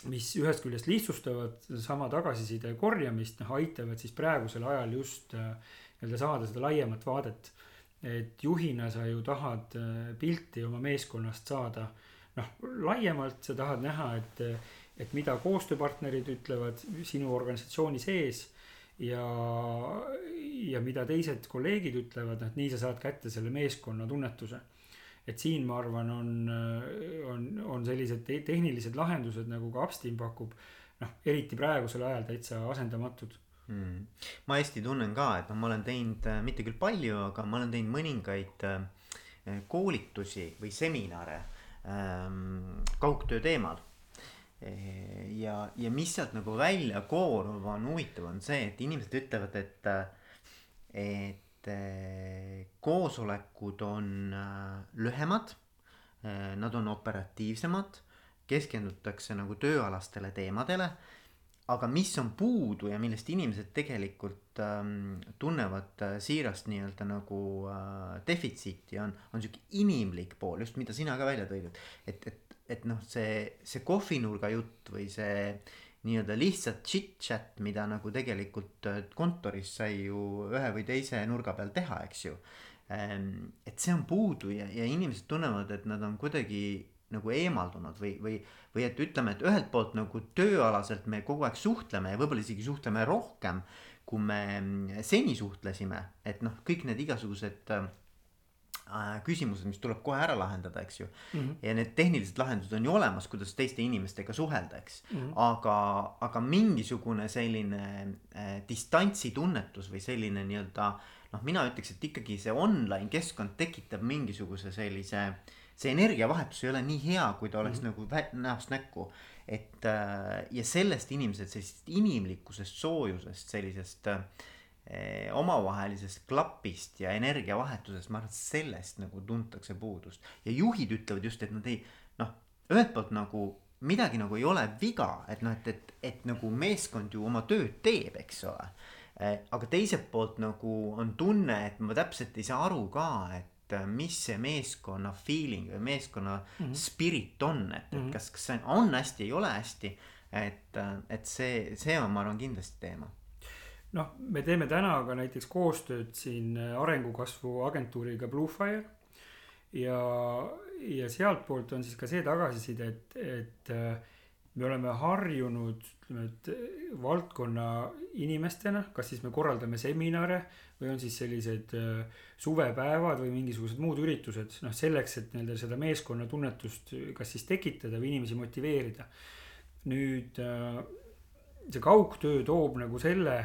mis ühest küljest lihtsustavad sama tagasiside korjamist, noh aitavad siis praegusel ajal just nii-öelda saada seda laiemat vaadet. et juhina sa ju tahad pilti oma meeskonnast saada noh, laiemalt sa tahad näha, et, et mida koostööpartnerid ütlevad sinu organisatsiooni sees. ja, ja mida teised kolleegid ütlevad, noh, et nii sa saad kätte selle meeskonna tunnetuse. et siin ma arvan, on, on, on sellised te tehnilised lahendused, nagu ka Upsteam pakub. noh, eriti praegusel ajal täitsa asendamatud mm.. ma hästi tunnen ka, et noh, ma olen teinud mitte küll palju, aga ma olen teinud mõningaid äh, koolitusi või seminare kaugtöö teemal. ja, ja mis sealt nagu välja koorub, on huvitav, on see, et inimesed ütlevad, et, et koosolekud on äh, lühemad. Äh, nad on operatiivsemad, keskendutakse nagu tööalastele teemadele aga mis on puudu ja millest inimesed tegelikult ähm, tunnevad äh, siirast nii-öelda nagu äh, defitsiiti on, on sihuke inimlik pool, just mida sina ka välja tõid, et, et, et noh, see, see kohvinurga jutt või see nii-öelda lihtsalt chit-chat, mida nagu tegelikult äh, kontoris sai ju ühe või teise nurga peal teha, eks ju ähm,. et see on puudu ja, ja inimesed tunnevad, et nad on kuidagi nagu eemaldunud või, või, või et ütleme, et ühelt poolt nagu tööalaselt me kogu aeg suhtleme ja võib-olla isegi suhtleme rohkem, kui me mm, seni suhtlesime, et noh, kõik need igasugused äh, küsimused, mis tuleb kohe ära lahendada, eks ju mm. -hmm. ja need tehnilised lahendused on ju olemas, kuidas teiste inimestega suhelda, eks mm. -hmm. aga, aga mingisugune selline äh, distantsitunnetus või selline nii-öelda noh, mina ütleks, et ikkagi see online keskkond tekitab mingisuguse sellise äh, see energiavahetus ei ole nii hea, kui ta oleks mm -hmm. nagu näost näkku. et äh, ja sellest inimesed sellisest inimlikkusest, soojusest, sellisest äh, omavahelisest klapist ja energiavahetusest, ma arvan, et sellest nagu tuntakse puudust. ja juhid ütlevad just, et nad ei noh, ühelt poolt nagu midagi nagu ei ole viga, et noh, et, et, et nagu meeskond ju oma tööd teeb, eks ole. Äh, aga teiselt poolt nagu on tunne, et ma täpselt ei saa aru ka, et et äh, mis see meeskonna feeling või meeskonna mm -hmm. spirit on, et, et -hmm. kas, kas see on hästi, ei ole hästi. et, äh, et see, see on, ma arvan, kindlasti teema. noh, me teeme täna ka näiteks koostööd siin arengukasvu agentuuriga Bluefire ja, ja sealtpoolt on siis ka see tagasiside, et, et me oleme harjunud, ütleme, et valdkonna inimestena, kas siis me korraldame seminare või on siis sellised äh, suvepäevad või mingisugused muud üritused, noh selleks, et nii-öelda seda meeskonnatunnetust kas siis tekitada või inimesi motiveerida. nüüd äh, see kaugtöö toob nagu selle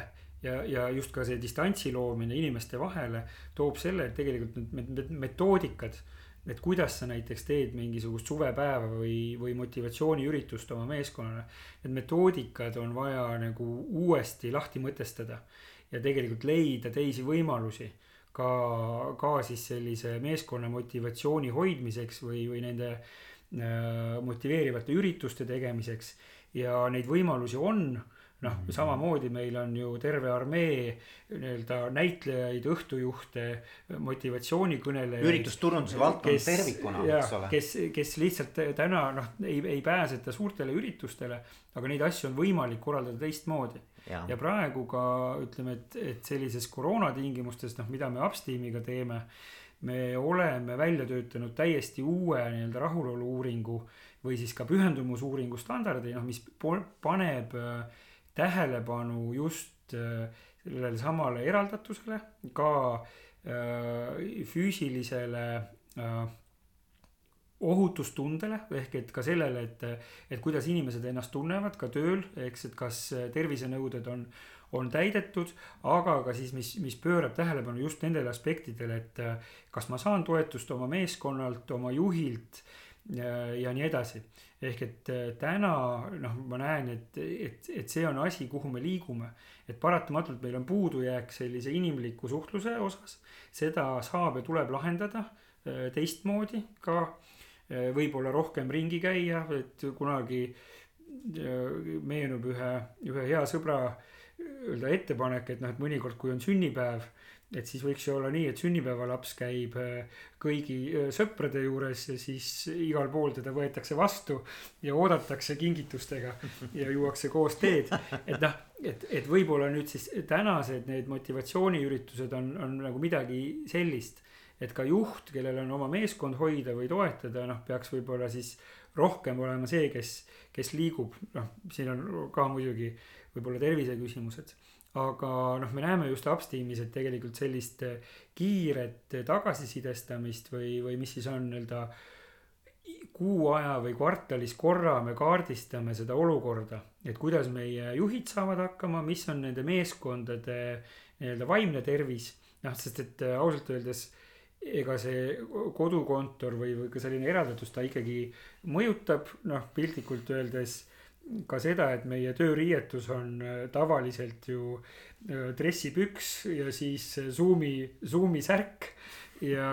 ja, ja just ka see distantsi loomine inimeste vahele toob selle, et tegelikult need metoodikad et kuidas sa näiteks teed mingisugust suvepäeva või, või motivatsiooniüritust oma meeskonnale. Need metoodikad on vaja nagu uuesti lahti mõtestada ja tegelikult leida teisi võimalusi ka, ka siis sellise meeskonna motivatsiooni hoidmiseks või, või nende äh, motiveerivate ürituste tegemiseks. ja neid võimalusi on noh, mhm. samamoodi meil on ju terve armee nii-öelda näitlejaid, õhtujuhte, motivatsioonikõnelejaid. üritusturunduse valdkond tervikuna, eks ole. kes, kes lihtsalt täna noh, ei, ei pääseta suurtele üritustele, aga neid asju on võimalik korraldada teistmoodi. Ja. ja praegu ka ütleme, et, et sellises koroona tingimustes, noh, mida me Upsteamiga teeme, me oleme välja töötanud täiesti uue nii-öelda rahulolu uuringu või siis ka pühendumusuuringu standardi, noh, mis paneb äh, tähelepanu just äh, sellele samale eraldatusele, ka äh, füüsilisele äh, ohutustundele ehk et ka sellele, et, et kuidas inimesed ennast tunnevad ka tööl, eks, et kas tervisenõuded on, on täidetud, aga ka siis, mis, mis pöörab tähelepanu just nendele aspektidele, et kas ma saan toetust oma meeskonnalt, oma juhilt ja, ja nii edasi ehk et äh, täna noh, ma näen, et, et, et see on asi, kuhu me liigume. et paratamatult meil on puudujääk sellise inimliku suhtluse osas, seda saab ja tuleb lahendada äh, teistmoodi ka. Äh, võib-olla rohkem ringi käia, et kunagi meenub ühe, ühe hea sõbra öelda ettepanek, et noh, et mõnikord, kui on sünnipäev et siis võiks ju olla nii, et sünnipäevalaps käib äh, kõigi äh, sõprade juures ja siis igal pool teda võetakse vastu ja oodatakse kingitustega ja juuakse koos teed. et noh, et, et võib-olla nüüd siis tänased need motivatsiooniüritused on, on nagu midagi sellist, et ka juht, kellel on oma meeskond hoida või toetada, noh, peaks võib-olla siis rohkem olema see, kes, kes liigub, noh, siin on ka muidugi võib-olla terviseküsimused aga noh, me näeme just Upsteamis, et tegelikult sellist eh, kiiret tagasisidestamist või, või mis siis on nii-öelda kuu aja või kvartalis korra me kaardistame seda olukorda, et kuidas meie juhid saavad hakkama, mis on nende meeskondade nii-öelda vaimne tervis. noh, sest et eh, ausalt öeldes ega see kodukontor või, või ka selline eraldatus, ta ikkagi mõjutab, noh piltlikult öeldes ka seda, et meie tööriietus on äh, tavaliselt ju äh, dressipüks ja siis Zoomi, Zoomi särk. Ja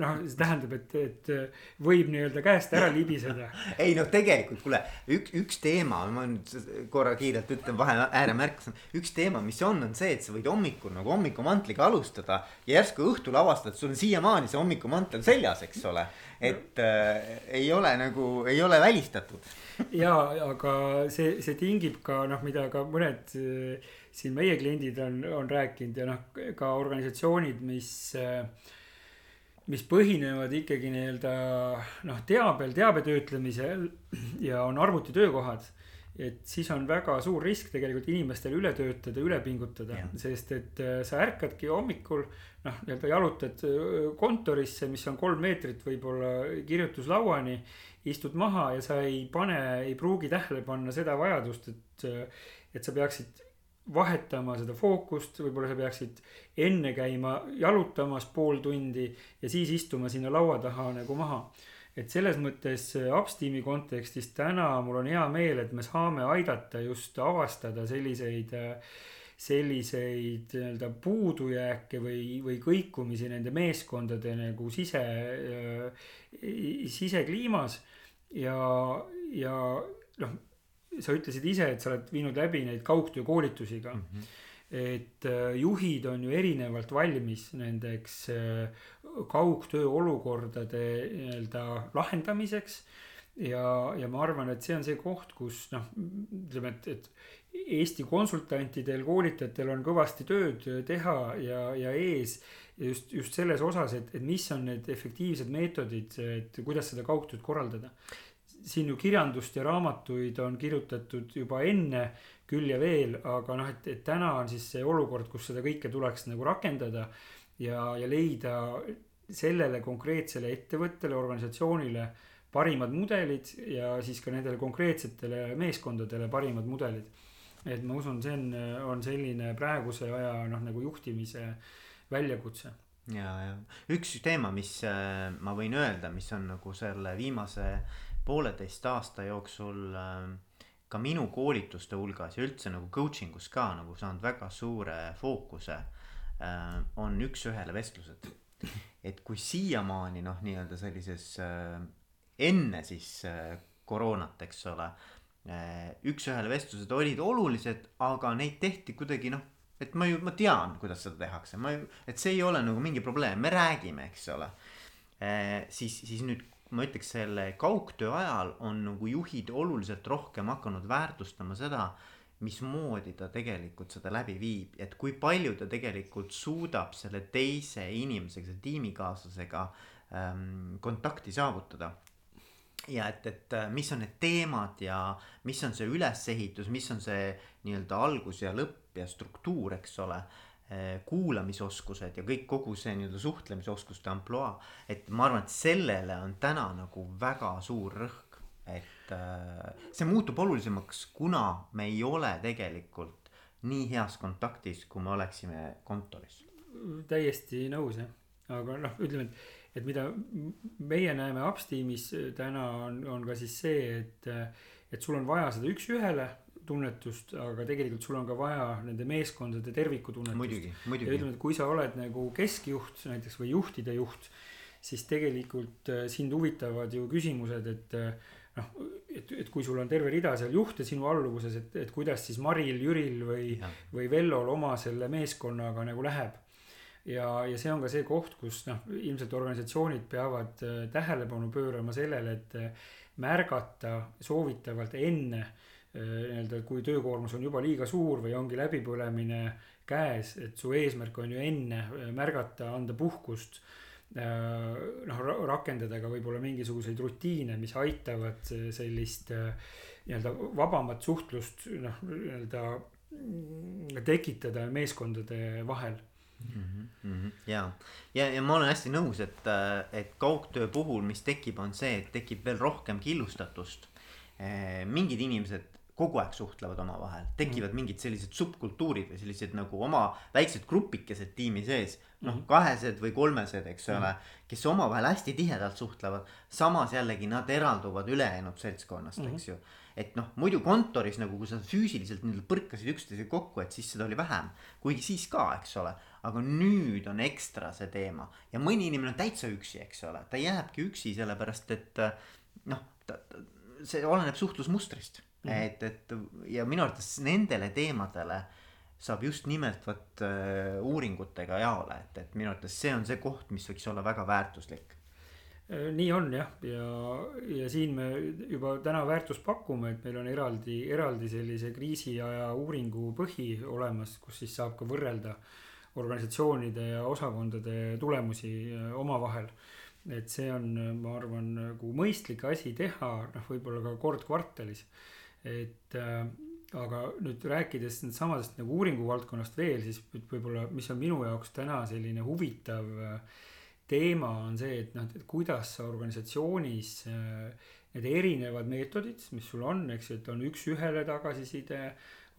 noh, see tähendab, et, et äh, võib nii-öelda käest ära libiseda. (laughs) ei noh, tegelikult kuule, üks, üks teema, ma nüüd korra kiirelt ütlen vahe ääremärkus. üks teema, mis on, on see, et sa võid hommikul nagu hommikumantliga alustada ja järsku õhtul avastad, sul on siiamaani see hommikumantel seljas, eks ole. et äh, ei ole nagu, ei ole välistatud (laughs) ja, aga see, see tingib ka noh, mida ka mõned eh, siin meie kliendid on, on rääkinud ja noh, ka organisatsioonid, mis eh, mis põhinevad ikkagi nii-öelda noh, teabel, teabe töötlemisel ja on arvutitöökohad. et siis on väga suur risk tegelikult inimestel üle töötada, üle pingutada, sest et eh, sa ärkadki hommikul noh, nii-öelda jalutad kontorisse, mis on kolm meetrit võib-olla kirjutuslauani istud maha ja sa ei pane, ei pruugi tähele panna seda vajadust, et, et sa peaksid vahetama seda fookust, võib-olla sa peaksid enne käima jalutamas pool tundi ja siis istuma sinna laua taha nagu maha. et selles mõttes Upsteami kontekstis täna mul on hea meel, et me saame aidata just avastada selliseid selliseid nii-öelda puudujääke või, või kõikumisi nende meeskondade nagu sise, sisekliimas ja, ja noh, sa ütlesid ise, et sa oled viinud läbi neid kaugtöökoolitusi ka mm. -hmm et äh, juhid on ju erinevalt valmis nendeks äh, kaugtöö olukordade nii-öelda lahendamiseks ja, ja ma arvan, et see on see koht, kus noh, ütleme, et, et Eesti konsultantidel, koolitajatel on kõvasti tööd teha ja, ja ees. just, just selles osas, et, et mis on need efektiivsed meetodid, et kuidas seda kaugtööd korraldada. Siin ju kirjandust ja raamatuid on kirjutatud juba enne küll ja veel, aga noh, et, et täna on siis see olukord, kus seda kõike tuleks nagu rakendada ja, ja leida sellele konkreetsele ettevõttele, organisatsioonile parimad mudelid ja siis ka nendele konkreetsetele meeskondadele parimad mudelid. et ma usun, see on, on selline praeguse aja noh, nagu juhtimise väljakutse. ja, ja üks teema, mis äh, ma võin öelda, mis on nagu selle viimase pooleteist aasta jooksul äh, ka minu koolituste hulgas ja üldse nagu coaching us ka nagu saanud väga suure fookuse äh,. on üks-ühele vestlused et kui siiamaani noh, nii-öelda sellises äh, enne siis äh, koroonat, eks ole äh,. üks-ühele vestlused olid olulised, aga neid tehti kuidagi noh, et ma ju, ma tean, kuidas seda tehakse, ma ju, et see ei ole nagu mingi probleem, me räägime, eks ole äh,. siis, siis nüüd ma ütleks selle kaugtöö ajal on nagu juhid oluliselt rohkem hakanud väärtustama seda mismoodi ta tegelikult seda läbi viib, et kui palju ta tegelikult suudab selle teise inimesega, selle tiimikaaslasega ähm, kontakti saavutada. ja et, et äh, mis on need teemad ja mis on see ülesehitus, mis on see nii-öelda algus ja lõpp ja struktuur, eks ole kuulamisoskused ja kõik, kogu see nii-öelda suhtlemisoskuste ampluaa. et ma arvan, et sellele on täna nagu väga suur rõhk, et äh, see muutub olulisemaks, kuna me ei ole tegelikult nii heas kontaktis, kui me oleksime kontoris. täiesti nõus jah, aga noh, ütleme, et, et mida meie näeme Upsteamis täna on, on ka siis see, et, et sul on vaja seda üks-ühele tunnetust, aga tegelikult sul on ka vaja nende meeskondade terviku tunnetust. muidugi, muidugi. ja ütleme, et kui sa oled nagu keskjuht näiteks või juhtide juht, siis tegelikult äh, sind huvitavad ju küsimused, et noh, et, et kui sul on terve rida seal juhte sinu alluvuses, et, et kuidas siis Maril, Jüril või, või Vellol oma selle meeskonnaga nagu läheb. ja, ja see on ka see koht, kus noh, ilmselt organisatsioonid peavad äh, tähelepanu pöörama sellele, et äh, märgata soovitavalt enne äh, nii-öelda, kui töökoormus on juba liiga suur või ongi läbipõlemine käes, et su eesmärk on ju enne märgata, anda puhkust Äh, noh, rakendada ka võib-olla mingisuguseid rutiine, mis aitavad sellist äh, nii-öelda vabamat suhtlust noh, nii-öelda mm, tekitada meeskondade vahel mm. -hmm. ja, ja, ja ma olen hästi nõus, et, äh, et kaugtöö puhul, mis tekib, on see, et tekib veel rohkem killustatust. mingid inimesed kogu aeg suhtlevad omavahel, tekivad mm. mingid sellised subkultuurid või sellised nagu oma väiksed grupikesed tiimi sees. noh, mhm. kahesed või kolmesed, eks ole, mhm. kes omavahel hästi tihedalt suhtlevad. samas jällegi nad eralduvad ülejäänud seltskonnast mm, -hmm. eks ju. et noh, muidu kontoris nagu, kui sa füüsiliselt nii-öelda põrkasid üksteisega kokku, et siis seda oli vähem. kuigi siis ka, eks ole, aga nüüd on ekstra see teema ja mõni inimene on täitsa üksi, eks ole, ta jääbki üksi sellepärast, et noh, see oleneb suhtlusmustrist mm. -hmm. et, et ja minu arvates nendele teemadele saab just nimelt vot uh, uuringutega jaole, et, et minu arvates see on see koht, mis võiks olla väga väärtuslik äh, nii on jah, ja, ja siin me juba täna väärtust pakume, et meil on eraldi, eraldi sellise kriisiaja uuringu põhi olemas, kus siis saab ka võrrelda organisatsioonide ja osakondade tulemusi äh, omavahel. et see on, ma arvan, nagu mõistlik asi teha, noh, võib-olla ka kord kvartalis et äh, aga nüüd rääkides samadest nagu uuringu valdkonnast veel, siis võib-olla, mis on minu jaoks täna selline huvitav äh, teema, on see, et noh, et kuidas sa organisatsioonis äh, need erinevad meetodid, mis sul on, eks ju, et on üks-ühele tagasiside,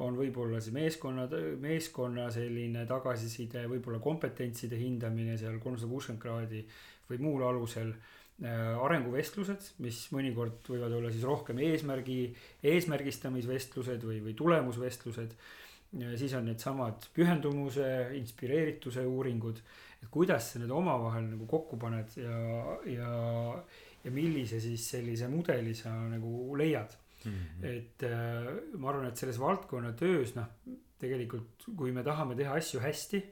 on võib-olla see meeskonna, meeskonna selline tagasiside, võib-olla kompetentside hindamine seal kolmsada kuuskümmend kraadi või muul alusel arenguvestlused, mis mõnikord võivad olla siis rohkem eesmärgi, eesmärgistamisvestlused või, või tulemusvestlused. siis on needsamad pühendumuse, inspireerituse uuringud, et kuidas sa need omavahel nagu kokku paned ja, ja, ja millise siis sellise mudeli sa nagu leiad mm. -hmm. et äh, ma arvan, et selles valdkonna töös noh, tegelikult kui me tahame teha asju hästi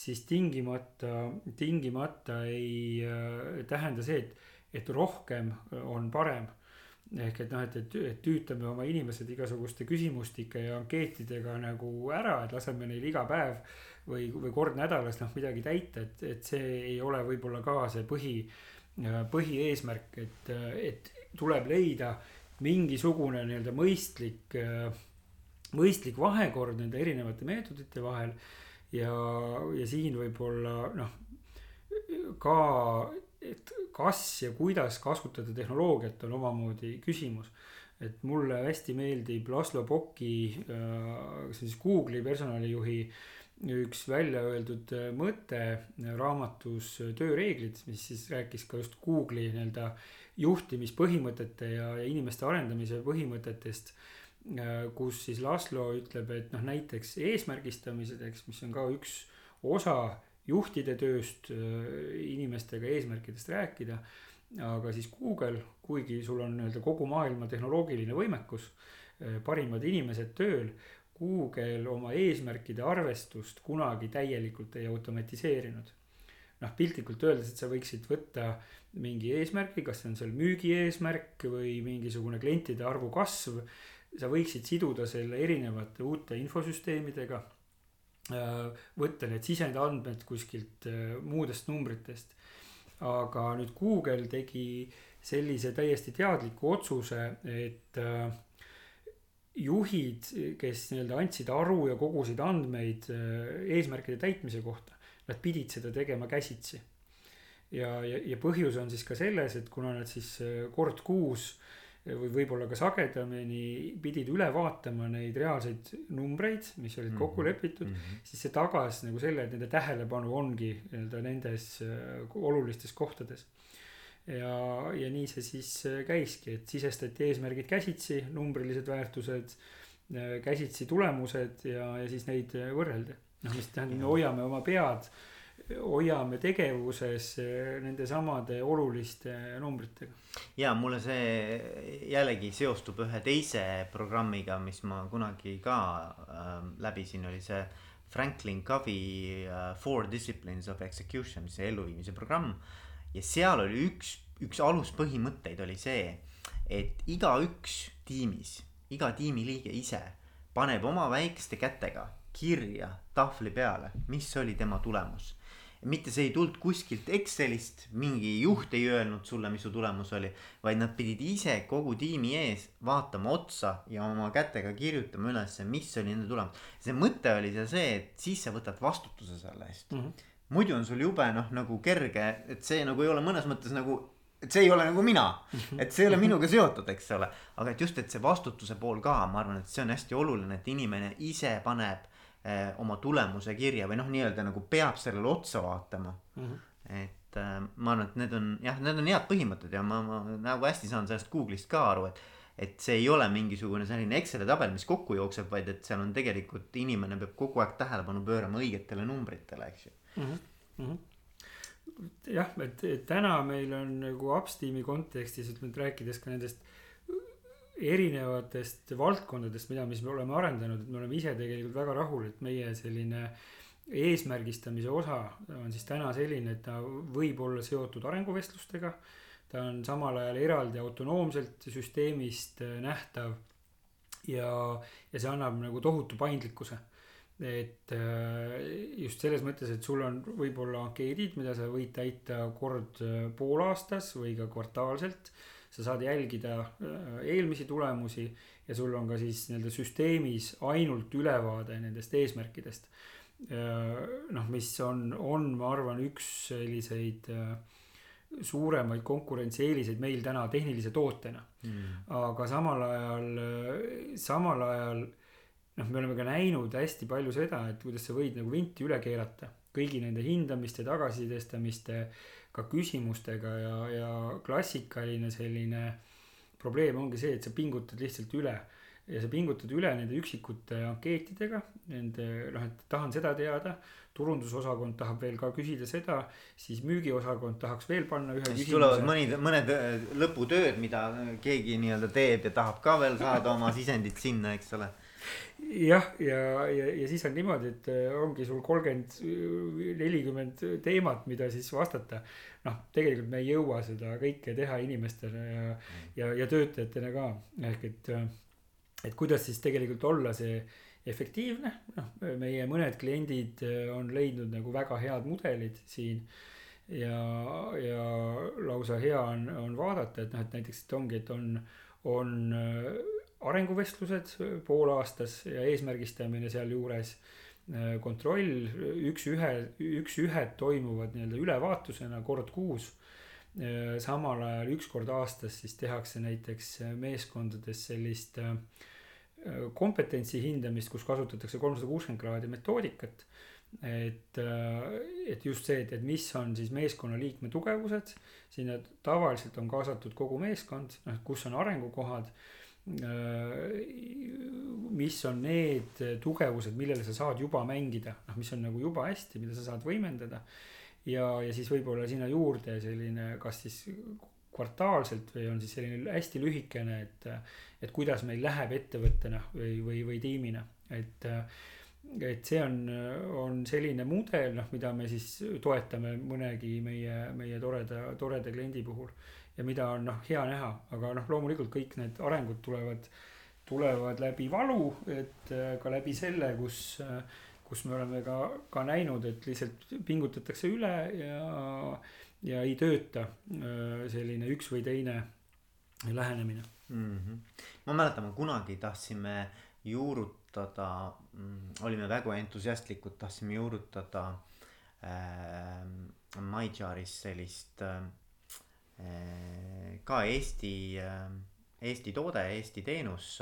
siis tingimata, tingimata ei äh, tähenda see, et, et rohkem on parem. ehk et noh, et, et, et tüütame oma inimesed igasuguste küsimustike ja ankeetidega nagu ära, et laseme neil iga päev või, või kord nädalas noh midagi täita, et, et see ei ole võib-olla ka see põhi, põhieesmärk, et, et tuleb leida mingisugune nii-öelda mõistlik, mõistlik vahekord nende erinevate meetodite vahel. Ja, ja siin võib-olla noh, ka, et kas ja kuidas kasutada tehnoloogiat on omamoodi küsimus. et mulle hästi meeldib Laslo Poki, see on siis Google'i personalijuhi üks välja öeldud mõte raamatus Tööreeglid, mis siis rääkis ka just Google'i nii-öelda juhtimispõhimõtete ja, ja inimeste arendamise põhimõtetest. Kus siis Laslo ütleb, et noh, näiteks eesmärgistamiseks, mis on ka üks osa juhtide tööst, inimestega eesmärkidest rääkida. aga siis Google, kuigi sul on nii-öelda kogu maailma tehnoloogiline võimekus, parimad inimesed tööl. Google oma eesmärkide arvestust kunagi täielikult ei automatiseerinud. noh, piltlikult öeldes, et sa võiksid võtta mingi eesmärgi, kas see on seal müügi eesmärk või mingisugune klientide arvu kasv. Sa võiksid siduda selle erinevate uute infosüsteemidega Äh, võtta need sisendandmed kuskilt äh, muudest numbritest. aga nüüd Google tegi sellise täiesti teadliku otsuse, et äh, juhid, kes nii-öelda andsid aru ja kogusid andmeid eesmärkide täitmise kohta, nad pidid seda tegema käsitsi. ja, ja, ja põhjus on siis ka selles, et kuna nad siis kord kuus või võib-olla ka sagedamini pidid üle vaatama neid reaalseid numbreid, mis olid kokku mhm. lepitud mm, -hmm. siis see tagas nagu selle, et nende tähelepanu ongi nii-öelda nendes äh, olulistes kohtades. ja, ja nii see siis äh, käiski, et sisestati eesmärgid käsitsi, numbrilised väärtused, äh, käsitsi tulemused ja, ja siis neid võrreldi. noh, mis tähendab, me hoiame oma pead hoiame tegevuses eh, nende samade oluliste numbritega. ja mulle see jällegi seostub ühe teise programmiga, mis ma kunagi ka äh, läbisin, oli see Franklin Covey uh, Four Disciplines of Execution, see elluviimise programm. ja seal oli üks, üks aluspõhimõtteid oli see, et igaüks tiimis, iga tiimiliige ise paneb oma väikeste kätega kirja tahvli peale, mis oli tema tulemus mitte see ei tulnud kuskilt Excelist, mingi juht ei öelnud sulle, mis su tulemus oli, vaid nad pidid ise kogu tiimi ees vaatama otsa ja oma kätega kirjutama ülesse, mis oli nende tulemus. see mõte oli seal see, et siis sa võtad vastutuse selle eest mm. -hmm. muidu on sul jube noh, nagu kerge, et see nagu ei ole mõnes mõttes nagu et see ei ole nagu mina, (laughs) et see ei ole minuga seotud, eks ole, aga et just, et see vastutuse pool ka, ma arvan, et see on hästi oluline, et inimene ise paneb oma tulemuse kirja või noh, nii-öelda nagu peab sellele otsa vaatama mm. -hmm. et eh, ma arvan, et need on jah, need on head põhimõtted ja ma, ma nagu hästi saan sellest Google'ist ka aru, et. et see ei ole mingisugune selline Exceli tabel, mis kokku jookseb, vaid et seal on tegelikult inimene peab kogu aeg tähelepanu pöörama õigetele numbritele, eks ju mm. -hmm. Mm -hmm jah, et, täna meil on nagu Upsteami kontekstis, et rääkides ka nendest erinevatest valdkondadest, mida, mis me oleme arendanud, et me oleme ise tegelikult väga rahul, et meie selline eesmärgistamise osa on siis täna selline, et ta võib olla seotud arenguvestlustega. ta on samal ajal eraldi autonoomselt süsteemist äh, nähtav. ja, ja see annab nagu tohutu paindlikkuse et äh, just selles mõttes, et sul on võib-olla ankeedid, mida sa võid täita kord äh, poolaastas või ka kvartaalselt sa saad jälgida äh, eelmisi tulemusi ja sul on ka siis nii-öelda süsteemis ainult ülevaade nendest eesmärkidest. Äh, noh, mis on, on, ma arvan, üks selliseid äh, suuremaid konkurentsieeliseid meil täna tehnilise tootena mm.. aga samal ajal, samal ajal noh, me oleme ka näinud hästi palju seda, et kuidas sa võid nagu vinti üle keerata kõigi nende hindamiste, tagasisidestamiste ka küsimustega ja, ja klassikaline selline probleem ongi see, et sa pingutad lihtsalt üle. Ja sa pingutad üle nende üksikute ankeetidega, nende noh, et tahan seda teada, turundusosakond tahab veel ka küsida seda, siis müügiosakond tahaks veel panna ühe siis tulevad mõned, mõned äh, lõputööd, mida keegi nii-öelda teeb ja tahab ka veel saada oma sisendit sinna, eks ole jah, ja, ja, ja siis on niimoodi, et äh, ongi sul kolmkümmend, nelikümmend teemat, mida siis vastata. noh, tegelikult me ei jõua seda kõike teha inimestena ja, ja, ja töötajatena ka, ehk et, äh, et kuidas siis tegelikult olla see efektiivne, noh, meie mõned kliendid äh, on leidnud nagu väga head mudelid siin. Ja, ja lausa hea on, on vaadata, et noh, et näiteks, et ongi, et on, on arenguvestlused poolaastas ja eesmärgistamine sealjuures, kontroll, üks-ühe, üks-ühed toimuvad nii-öelda ülevaatusena kord kuus. samal ajal üks kord aastas siis tehakse näiteks meeskondades sellist kompetentsi hindamist, kus kasutatakse kolmsada kuuskümmend kraadi metoodikat et, et just see, et, et mis on siis meeskonnaliikme tugevused, sinna tavaliselt on kaasatud kogu meeskond, noh, kus on arengukohad Äh, mis on need tugevused, millele sa saad juba mängida, noh, mis on nagu juba hästi, mida sa saad võimendada. ja, ja siis võib-olla sinna juurde selline, kas siis kvartaalselt või on siis selline hästi lühikene, et, et kuidas meil läheb ettevõttena või, või, või tiimina, et et see on, on selline mudel, noh, mida me siis toetame mõnegi meie, meie toreda, toreda kliendi puhul ja mida on noh, hea näha, aga noh, loomulikult kõik need arengud tulevad, tulevad läbi valu, et äh, ka läbi selle, kus, äh, kus me oleme ka, ka näinud, et lihtsalt pingutatakse üle ja, ja ei tööta äh, selline üks või teine lähenemine mm. -hmm. ma mäletan, me kunagi tahtsime juurutada, mm, olime väga entusiastlikud, tahtsime juurutada äh, MyJaris sellist äh, ka Eesti, Eesti toode, Eesti teenus,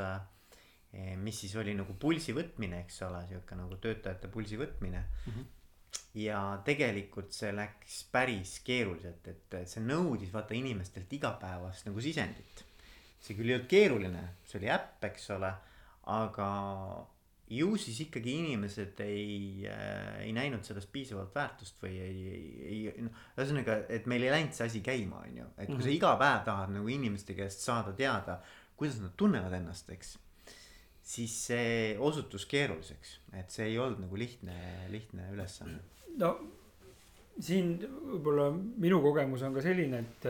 mis siis oli nagu pulsi võtmine, eks ole, sihuke nagu töötajate pulsi võtmine mm. -hmm ja tegelikult see läks päris keeruliselt, et see nõudis vaata inimestelt igapäevast nagu sisendit. see küll ei olnud keeruline, see oli äpp, eks ole, aga ju siis ikkagi inimesed ei äh,, ei näinud sellest piisavalt väärtust või ei, ei, ei noh, ühesõnaga, et meil ei läinud see asi käima, on ju, et kui mm -hmm. sa mhm. iga päev tahad nagu inimeste käest saada teada, kuidas nad tunnevad ennast, eks. siis see osutus keeruliseks, et see ei olnud nagu lihtne, lihtne ülesanne. no siin võib-olla minu kogemus on ka selline, et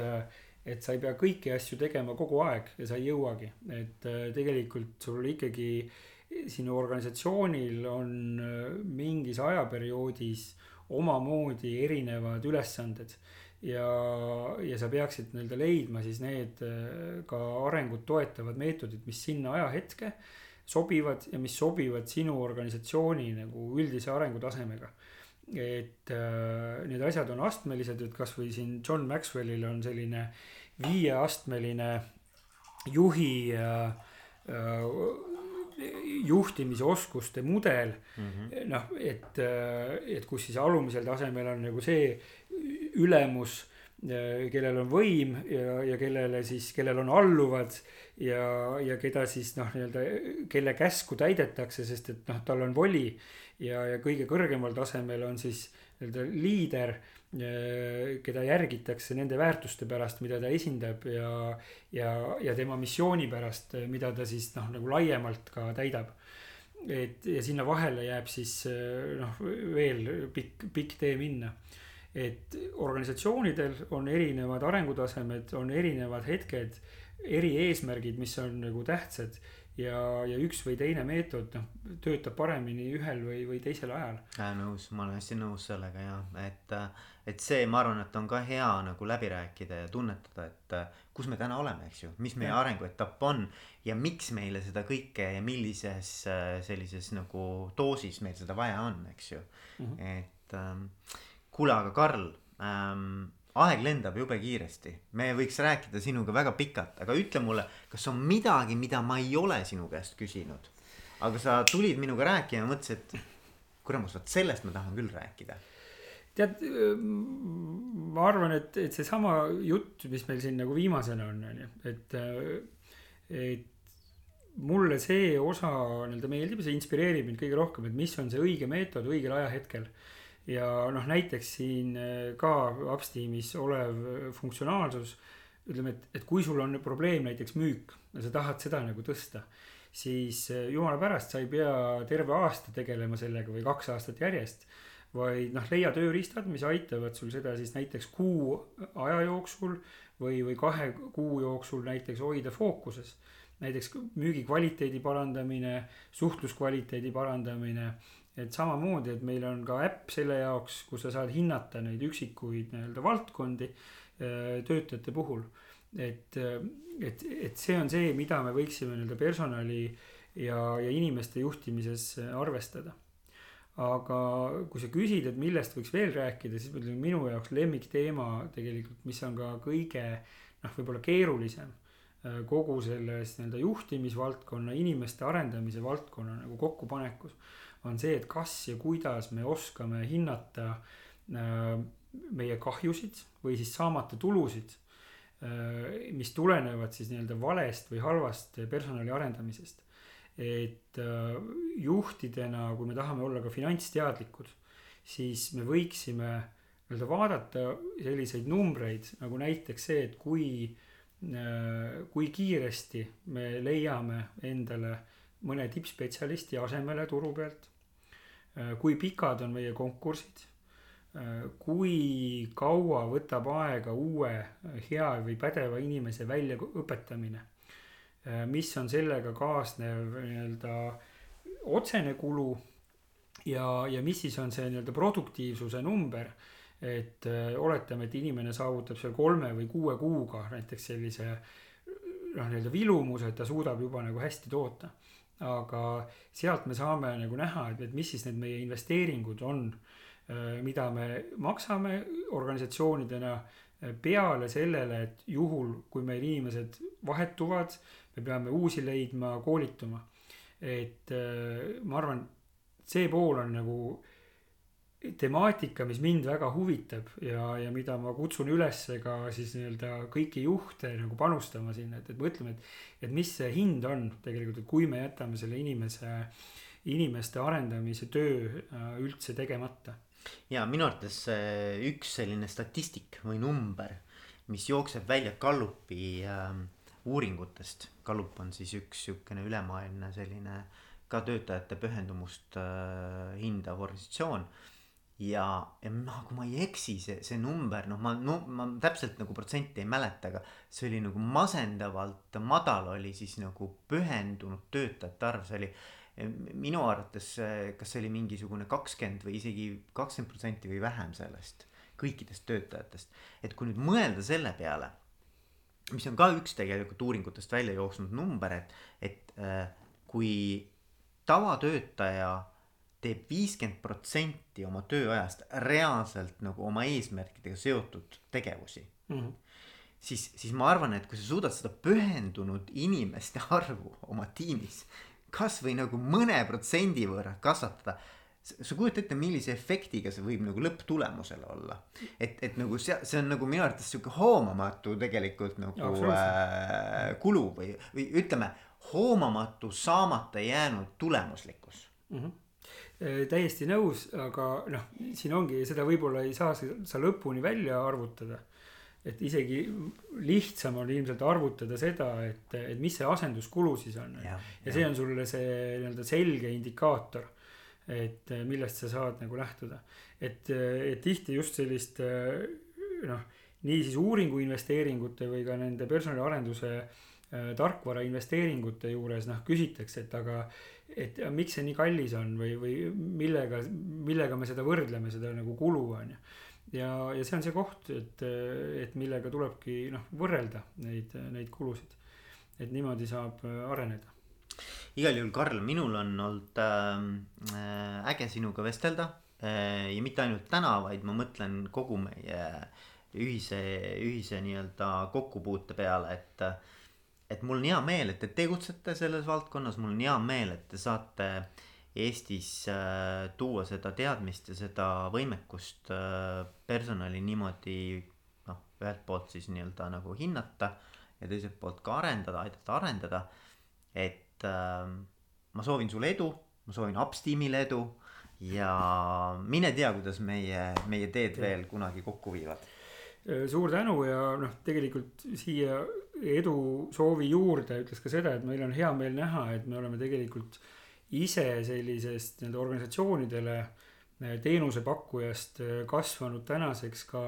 et sa ei pea kõiki asju tegema kogu aeg ja sa ei jõuagi, et äh, tegelikult sul ikkagi äh, sinu organisatsioonil on äh, mingis ajaperioodis omamoodi erinevad ülesanded ja, ja sa peaksid nii-öelda leidma siis need äh, ka arengut toetavad meetodid, mis sinna ajahetke sobivad ja mis sobivad sinu organisatsiooni nagu üldise arengutasemega. et äh, need asjad on astmelised, et kasvõi siin John Maxwellil on selline viieastmeline juhi äh, äh, juhtimisoskuste mudel mm -hmm. noh, et, et kus siis alumisel tasemel on nagu see ülemus, kellel on võim ja, ja kellele siis, kellel on alluvad ja, ja keda siis noh, nii-öelda, kelle käsku täidetakse, sest et noh, tal on voli ja, ja kõige kõrgemal tasemel on siis nii-öelda liider Äh, keda järgitakse nende väärtuste pärast, mida ta esindab ja, ja, ja tema missiooni pärast, mida ta siis noh, nagu laiemalt ka täidab. et ja sinna vahele jääb siis äh, noh, veel pikk, pikk tee minna. et organisatsioonidel on erinevad arengutasemed, on erinevad hetked, eri eesmärgid, mis on nagu tähtsad ja, ja üks või teine meetod noh, töötab paremini ühel või, või teisel ajal. nõus, ma olen hästi nõus sellega ja et, et see, ma arvan, et on ka hea nagu läbi rääkida ja tunnetada, et kus me täna oleme, eks ju, mis meie arenguetapp on ja miks meile seda kõike ja millises sellises nagu doosis meil seda vaja on, eks ju mm. -hmm. et ähm, kuule, aga Karl ähm, aeg lendab jube kiiresti, me võiks rääkida sinuga väga pikalt, aga ütle mulle, kas on midagi, mida ma ei ole sinu käest küsinud? aga sa tulid minuga rääkima ja mõtlesid, et kuramus, vot sellest ma tahan küll rääkida. Tead, ma arvan, et, et seesama jutt, mis meil siin nagu viimasena on, on ju, et, et mulle see osa nii-öelda meeldib see inspireerib mind kõige rohkem, et mis on see õige meetod õigel ajahetkel ja noh, näiteks siin äh, ka Upsteamis olev äh, funktsionaalsus, ütleme, et, et kui sul on probleem näiteks müük ja sa tahad seda nagu tõsta, siis äh, jumala pärast sa ei pea terve aasta tegelema sellega või kaks aastat järjest. Vaid noh, leia tööriistad, mis aitavad sul seda siis näiteks kuu aja jooksul või, või kahe kuu jooksul näiteks hoida fookuses. näiteks müügi kvaliteedi parandamine, suhtluskvaliteedi parandamine et samamoodi, et meil on ka äpp selle jaoks, kus sa saad hinnata neid üksikuid nii-öelda valdkondi äh, töötajate puhul. et, äh, et, et see on see, mida me võiksime nii-öelda personali ja, ja inimeste juhtimises arvestada. Aga kui sa küsid, et millest võiks veel rääkida, siis ma ütlen, minu jaoks lemmikteema tegelikult, mis on ka kõige noh, võib-olla keerulisem äh, kogu selles nii-öelda juhtimisvaldkonna, inimeste arendamise valdkonna nagu kokkupanekus on see, et kas ja kuidas me oskame hinnata äh, meie kahjusid või siis saamata tulusid, äh, mis tulenevad siis nii-öelda valest või halvast personali arendamisest. Et äh, juhtidena, kui me tahame olla ka finantsteadlikud, siis me võiksime nii-öelda vaadata selliseid numbreid nagu näiteks see, et kui, kui kiiresti me leiame endale mõne tippspetsialisti asemele turu pealt Äh, kui pikad on meie konkursid, äh, kui kaua võtab aega uue äh, hea või pädeva inimese väljaõpetamine, mis on sellega kaasnev nii-öelda otsene kulu ja, ja mis siis on see nii-öelda produktiivsuse number? Et äh, oletame, et inimene saavutab seal kolme või kuue kuuga näiteks sellise noh, nii-öelda vilumuse, et ta suudab juba nagu hästi toota. Aga sealt me saame nagu näha, et, et mis siis need meie investeeringud on, äh, mida me maksame organisatsioonidena äh, peale sellele, et juhul, kui meil inimesed vahetuvad, me peame uusi leidma, koolituma. et äh, ma arvan, see pool on nagu temaatika, mis mind väga huvitab ja, ja mida ma kutsun üles ka siis nii-öelda kõiki juhte nagu panustama sinna, et, et mõtleme, et. et mis see hind on tegelikult, et kui me jätame selle inimese, inimeste arendamise töö äh, üldse tegemata. Ja minu arvates üks selline statistik või number, mis jookseb välja Gallupi äh, uuringutest. Gallup on siis üks sihukene ülemaailmne selline ka töötajate pühendumust äh, hindav organisatsioon ja, ja noh, kui ma ei eksi, see, see number, noh, ma, no ma täpselt nagu protsenti ei mäleta, aga see oli nagu masendavalt madal oli siis nagu pühendunud töötajate arv, see oli minu arvates, kas see oli mingisugune kakskümmend või isegi kakskümmend protsenti või vähem sellest, kõikidest töötajatest. et kui nüüd mõelda selle peale, mis on ka üks tegelikult uuringutest välja jooksnud number, et, et äh, kui tavatöötaja teeb viiskümmend protsenti oma tööajast reaalselt nagu oma eesmärkidega seotud tegevusi mm. -hmm. siis, siis ma arvan, et kui sa suudad seda pühendunud inimeste (laughs) arvu oma tiimis kasvõi nagu mõne protsendi võrra kasvatada sa kujutad ette, millise efektiga see võib nagu lõpptulemusele olla. et, et nagu see, see on nagu minu arvates sihuke hoomamatu tegelikult nagu äh, kulu või, või ütleme, hoomamatu saamata jäänud tulemuslikkus mm. -hmm täiesti nõus, aga noh, siin ongi, seda võib-olla ei saa sa lõpuni välja arvutada. Et isegi lihtsam on ilmselt arvutada seda, et, et mis see asenduskulu siis on. ja, ja see on sulle see nii-öelda selge indikaator, et millest sa saad nagu lähtuda. et, et tihti just sellist noh, nii siis uuringu investeeringute või ka nende personaliarenduse äh, tarkvara investeeringute juures noh, küsitakse, et aga et miks see nii kallis on või, või millega, millega me seda võrdleme, seda nagu kulu on ju. Ja, ja see on see koht, et, et millega tulebki noh, võrrelda neid, neid kulusid. et niimoodi saab areneda. igal juhul, Karl, minul on olnud äh, äge sinuga vestelda äh, ja mitte ainult täna, vaid ma mõtlen kogu meie ühise, ühise nii-öelda kokkupuute peale, et äh, et mul on hea meel, et te tegutsete selles valdkonnas, mul on hea meel, et te saate Eestis äh, tuua seda teadmist ja seda võimekust äh, personali niimoodi noh, ühelt poolt siis nii-öelda nagu hinnata ja teiselt poolt ka arendada, aidata arendada. et äh, ma soovin sulle edu, ma soovin Upsteamile edu ja mine tea, kuidas meie, meie teed veel kunagi kokku viivad Äh, suur tänu ja noh, tegelikult siia edusoovi juurde ütles ka seda, et meil on hea meel näha, et me oleme tegelikult ise sellisest nende organisatsioonidele eh, teenusepakkujast eh, kasvanud tänaseks ka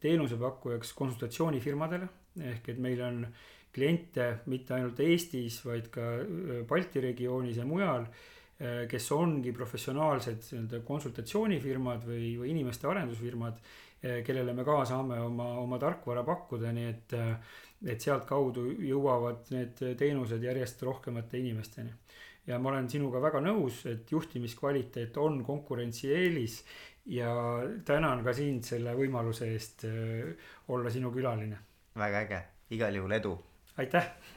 teenusepakkujaks konsultatsioonifirmadele. ehk et meil on kliente mitte ainult Eestis, vaid ka eh, Balti regioonis ja mujal, kes ongi professionaalsed nii-öelda konsultatsioonifirmad või, või inimeste arendusfirmad, kellele me ka saame oma, oma tarkvara pakkuda, nii et, et sealtkaudu jõuavad need teenused järjest rohkemate inimesteni ja ma olen sinuga väga nõus, et juhtimiskvaliteet on konkurentsieelis ja tänan ka sind selle võimaluse eest äh, olla sinu külaline. väga äge, igal juhul edu. aitäh